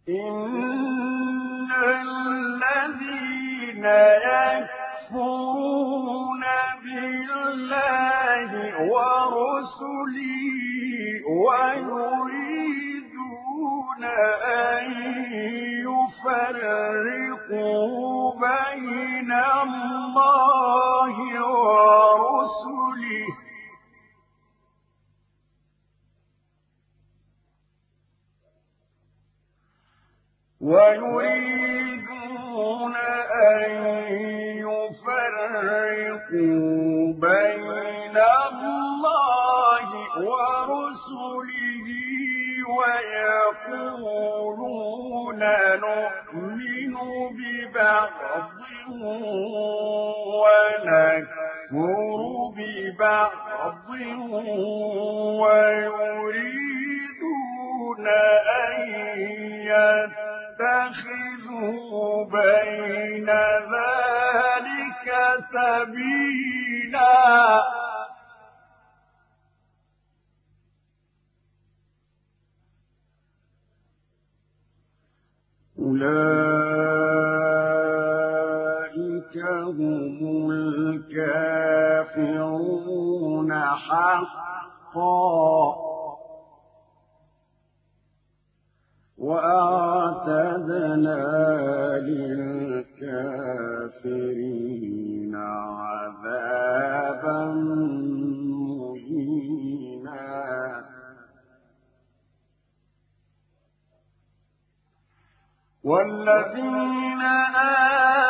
إن الذين يكفرون بالله ورسله ويريدون أن يفرقوا بين الله ورسله ويريدون أن يفرقوا بين الله ورسله ويقولون نؤمن ببعض ونكفر ببعض ويريدون أن اتخذوا بين ذلك سبيلا. أولئك هم الكافرون حقا. وأعتدنا للكافرين عذابا والذين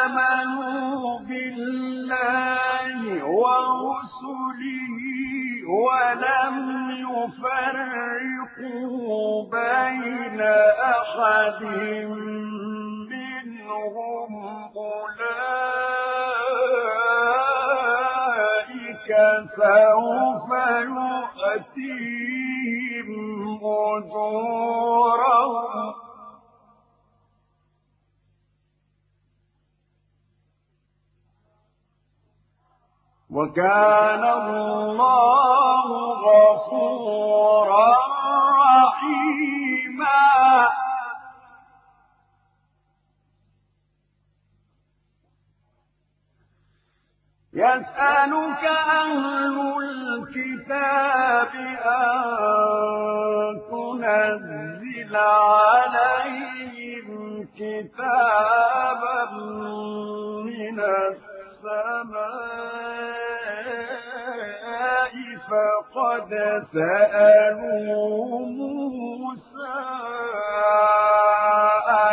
آمنوا بالله ورسله ولم يفرقوا بين أحد منهم أولئك سوف يؤتيهم أجورهم وكان الله غفورا رحيما. يسألك أهل الكتاب أن تنزل عليهم كتابا من السماء. فقد سألوا موسى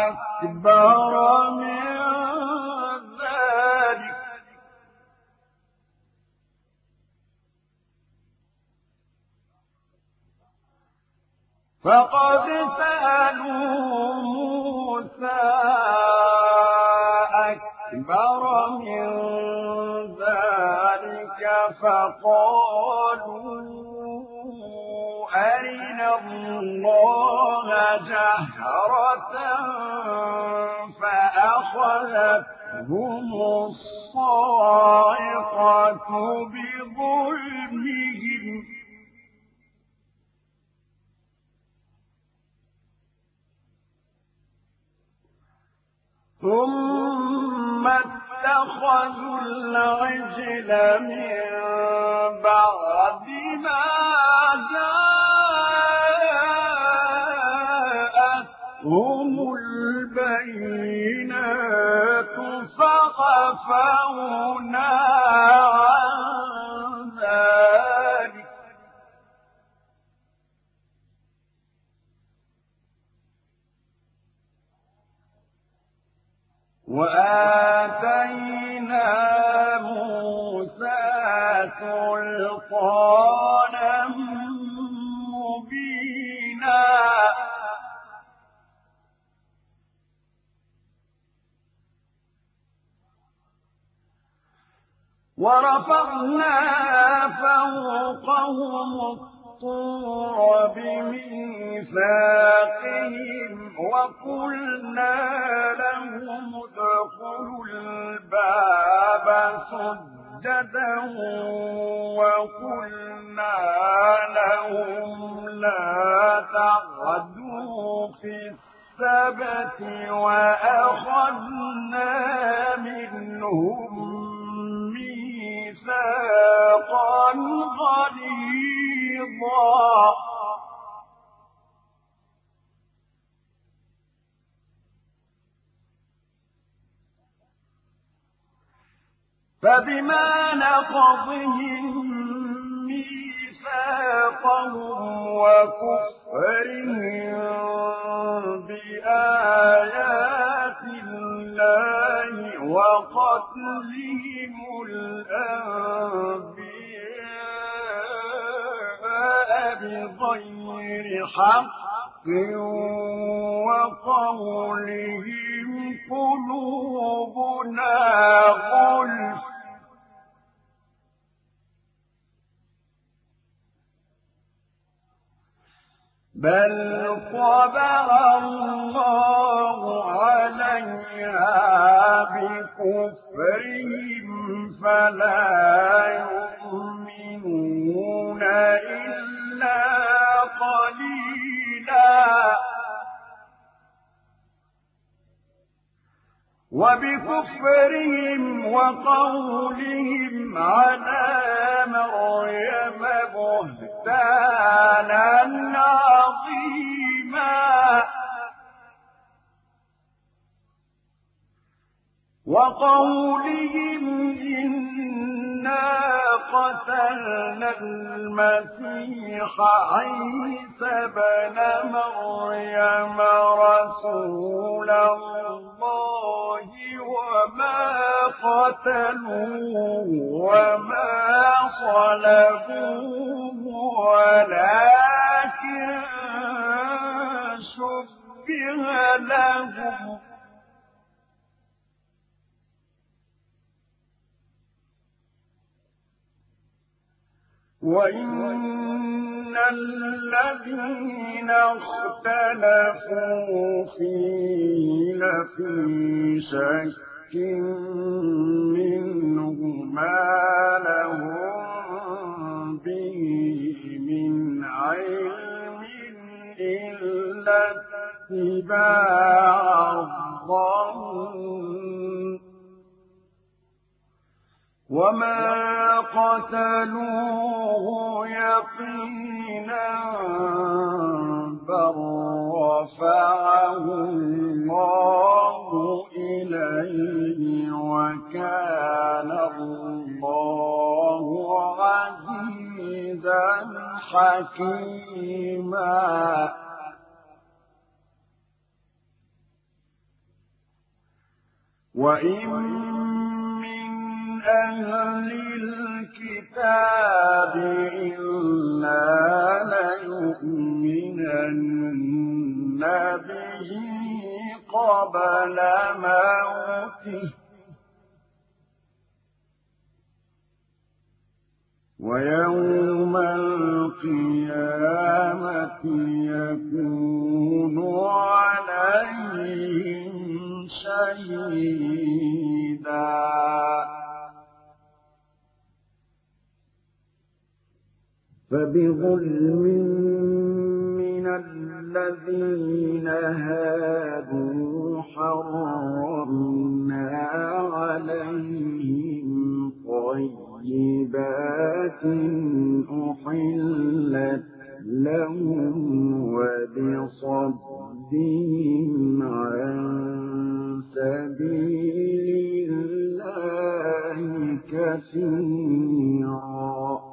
أكبر من ذلك. فقد سألوا موسى أكبر من ذلك فقالوا أرنا الله جهرة فأخذتهم الصاعقة بظلمهم. ثم اتخذوا العجل من بعد ما جاءتهم البينات فغفرنا عن ذلك. سلطانا مبينا. ورفعنا فوقهم الطور بميثاقهم وقلنا لهم ادخلوا الباب سجدا وقلنا لهم لا تعدوا في السبت وأخذنا منهم ميثاقا غليظا فبما نقضهم ميثاقهم وكفرهم بآيات الله وقتلهم الأنبياء بغير حق وقولهم قلوبنا غلف. بل طبع الله عليها بكفرهم فلا يؤمنون إلا قليلا وبكفرهم وقولهم على مريم بهتانا عظيما. وقولهم قتلنا المسيح عيسى بن مريم رسول الله وما قتلوه وما صلبوه ولكن شبه لهم. وإن الذين اختلفوا فيه لفي شك منه ما لهم به من علم إلا اتباع الظن وما قتلوه يقينا بل رفعه الله إليه وكان الله عزيزا حكيما وإن أهل الكتاب إلا ليؤمنن به قبل موته. ويوم القيامة يكون عليهم شهيداً. فبظلم من الذين هادوا حرمنا عليهم طيبات أحلت لهم وبصدهم عن سبيل الله كثيرا.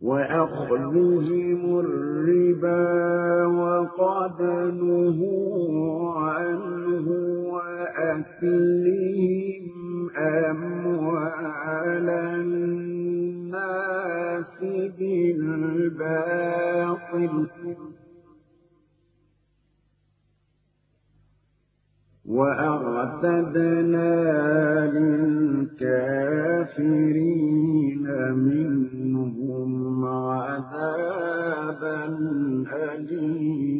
وأخذهم الربا وقد نهوا عنه وأكلهم أموال الناس بالباطل. وأعتدنا للكافرين منهم أليما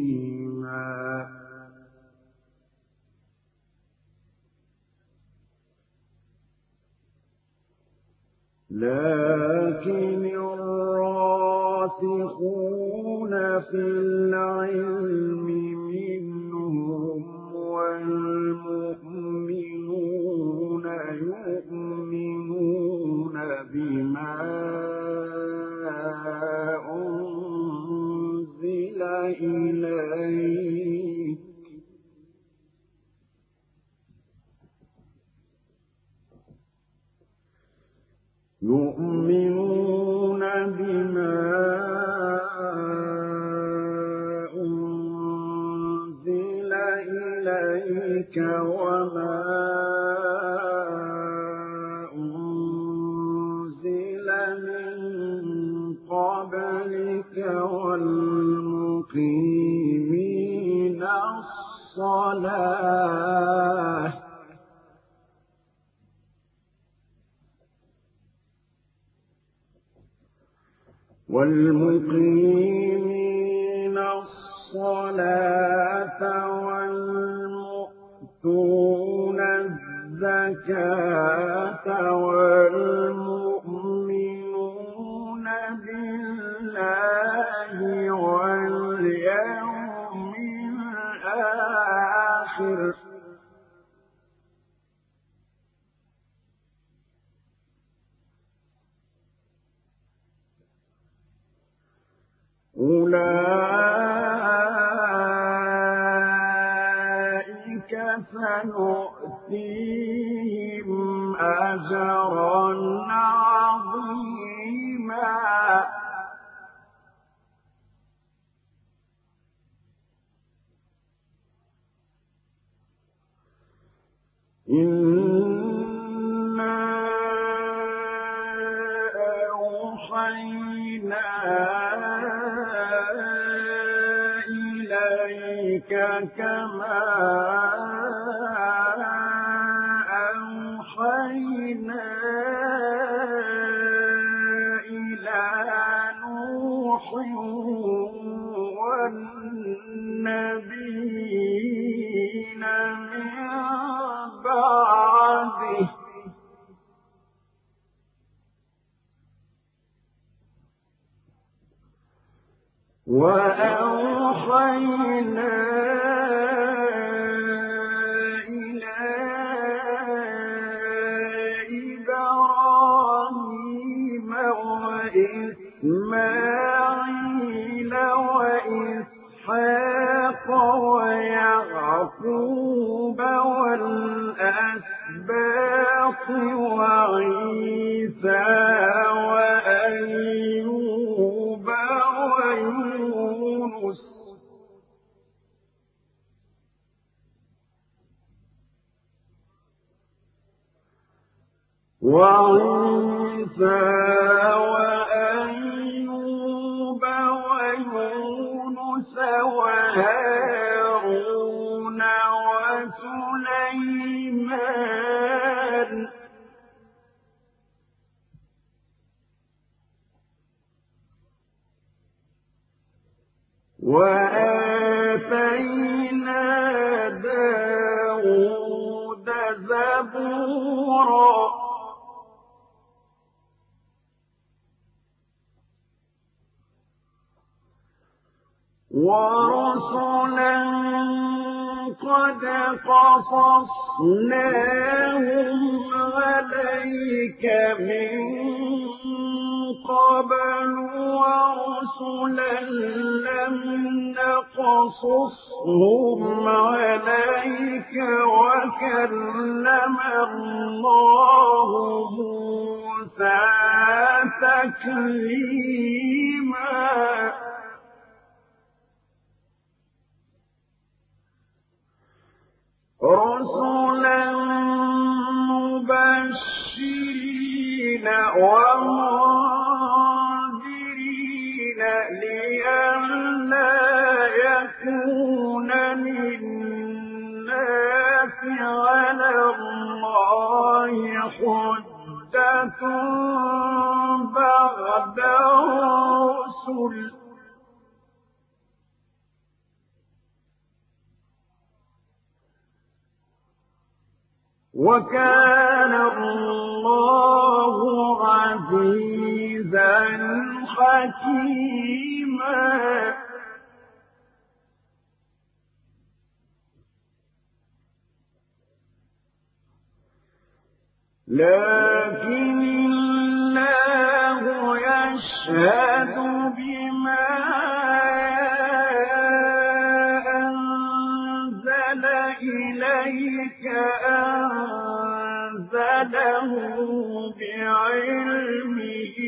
أنزله بعلمه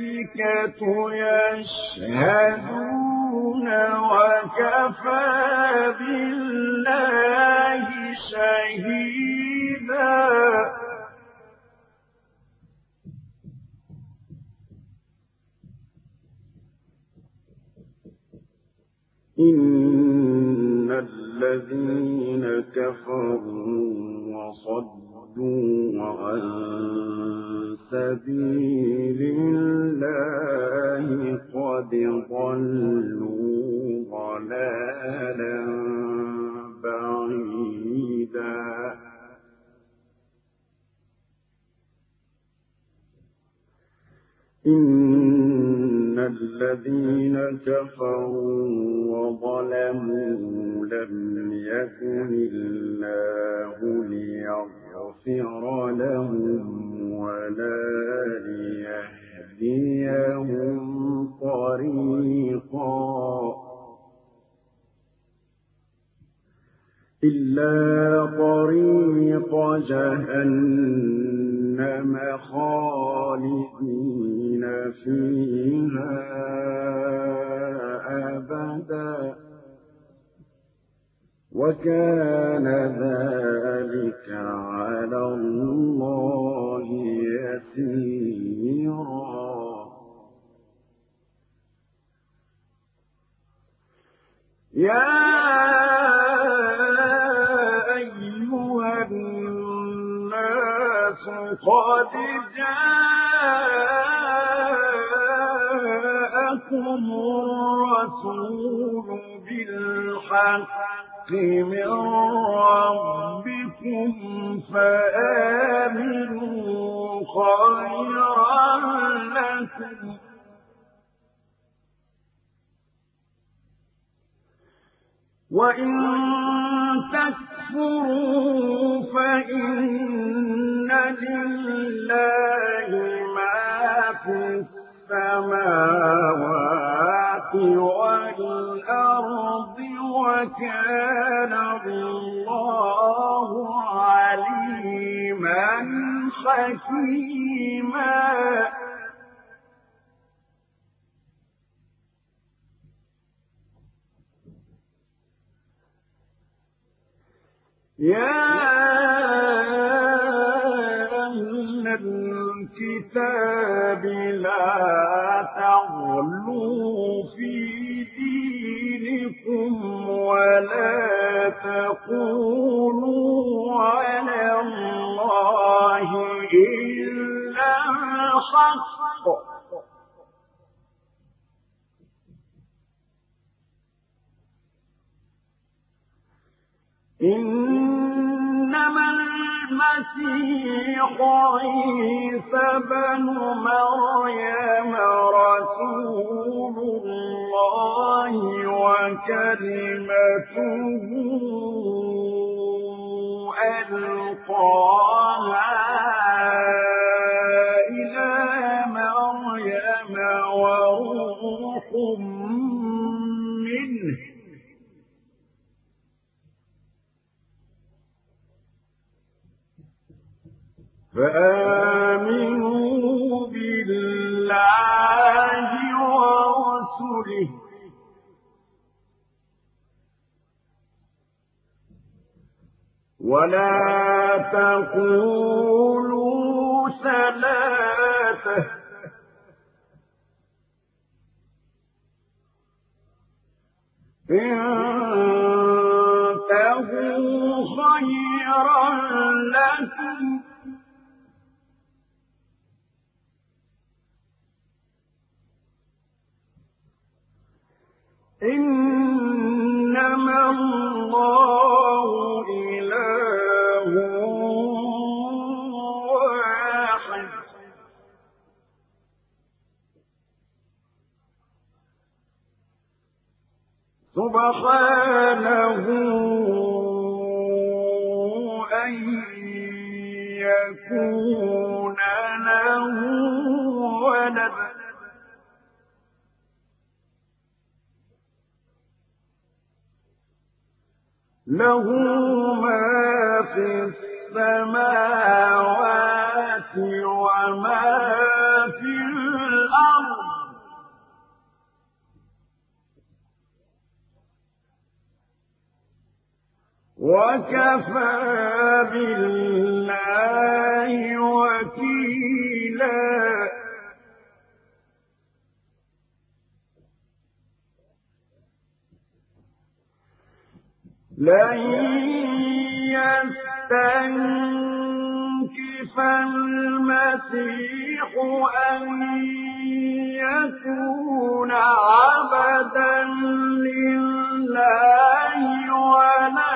والملائكة يشهدون وكفى بالله شهيدا. إن الذين كفروا وصدوا عن سبيل الله قد ضلوا ضلالا بعيدا. إن الذين كفروا وظلموا لم يكن الله ليغفر لهم ولا ليهديهم طريقا. إلا طريق جهنم خالدين فيها أبدا. وكان ذلك على الله يسيرا. يا قد جاءكم الرسول بالحق من ربكم فآمنوا خيرا لكم. وإن تكفروا فإن لله ما في السماوات والأرض وكان الله عليما حكيما. يا أهل الكتاب لا تغلوا في دينكم ولا تقولوا على الله إلا الحق إنما المسيح عيسى بن مريم رسول الله وكلمته ألقاها إلى مريم وروح فآمنوا بالله ورسله. ولا تقولوا ثلاثة. انتهوا خيرا لكم. إنما الله إله واحد. سبحانه أن يكون له ولد. له ما في السماوات وما في الأرض. وكفى بالله وكيلا. لن يستنكف المسيح أن يكون عبدا لله ولا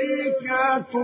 الملائكة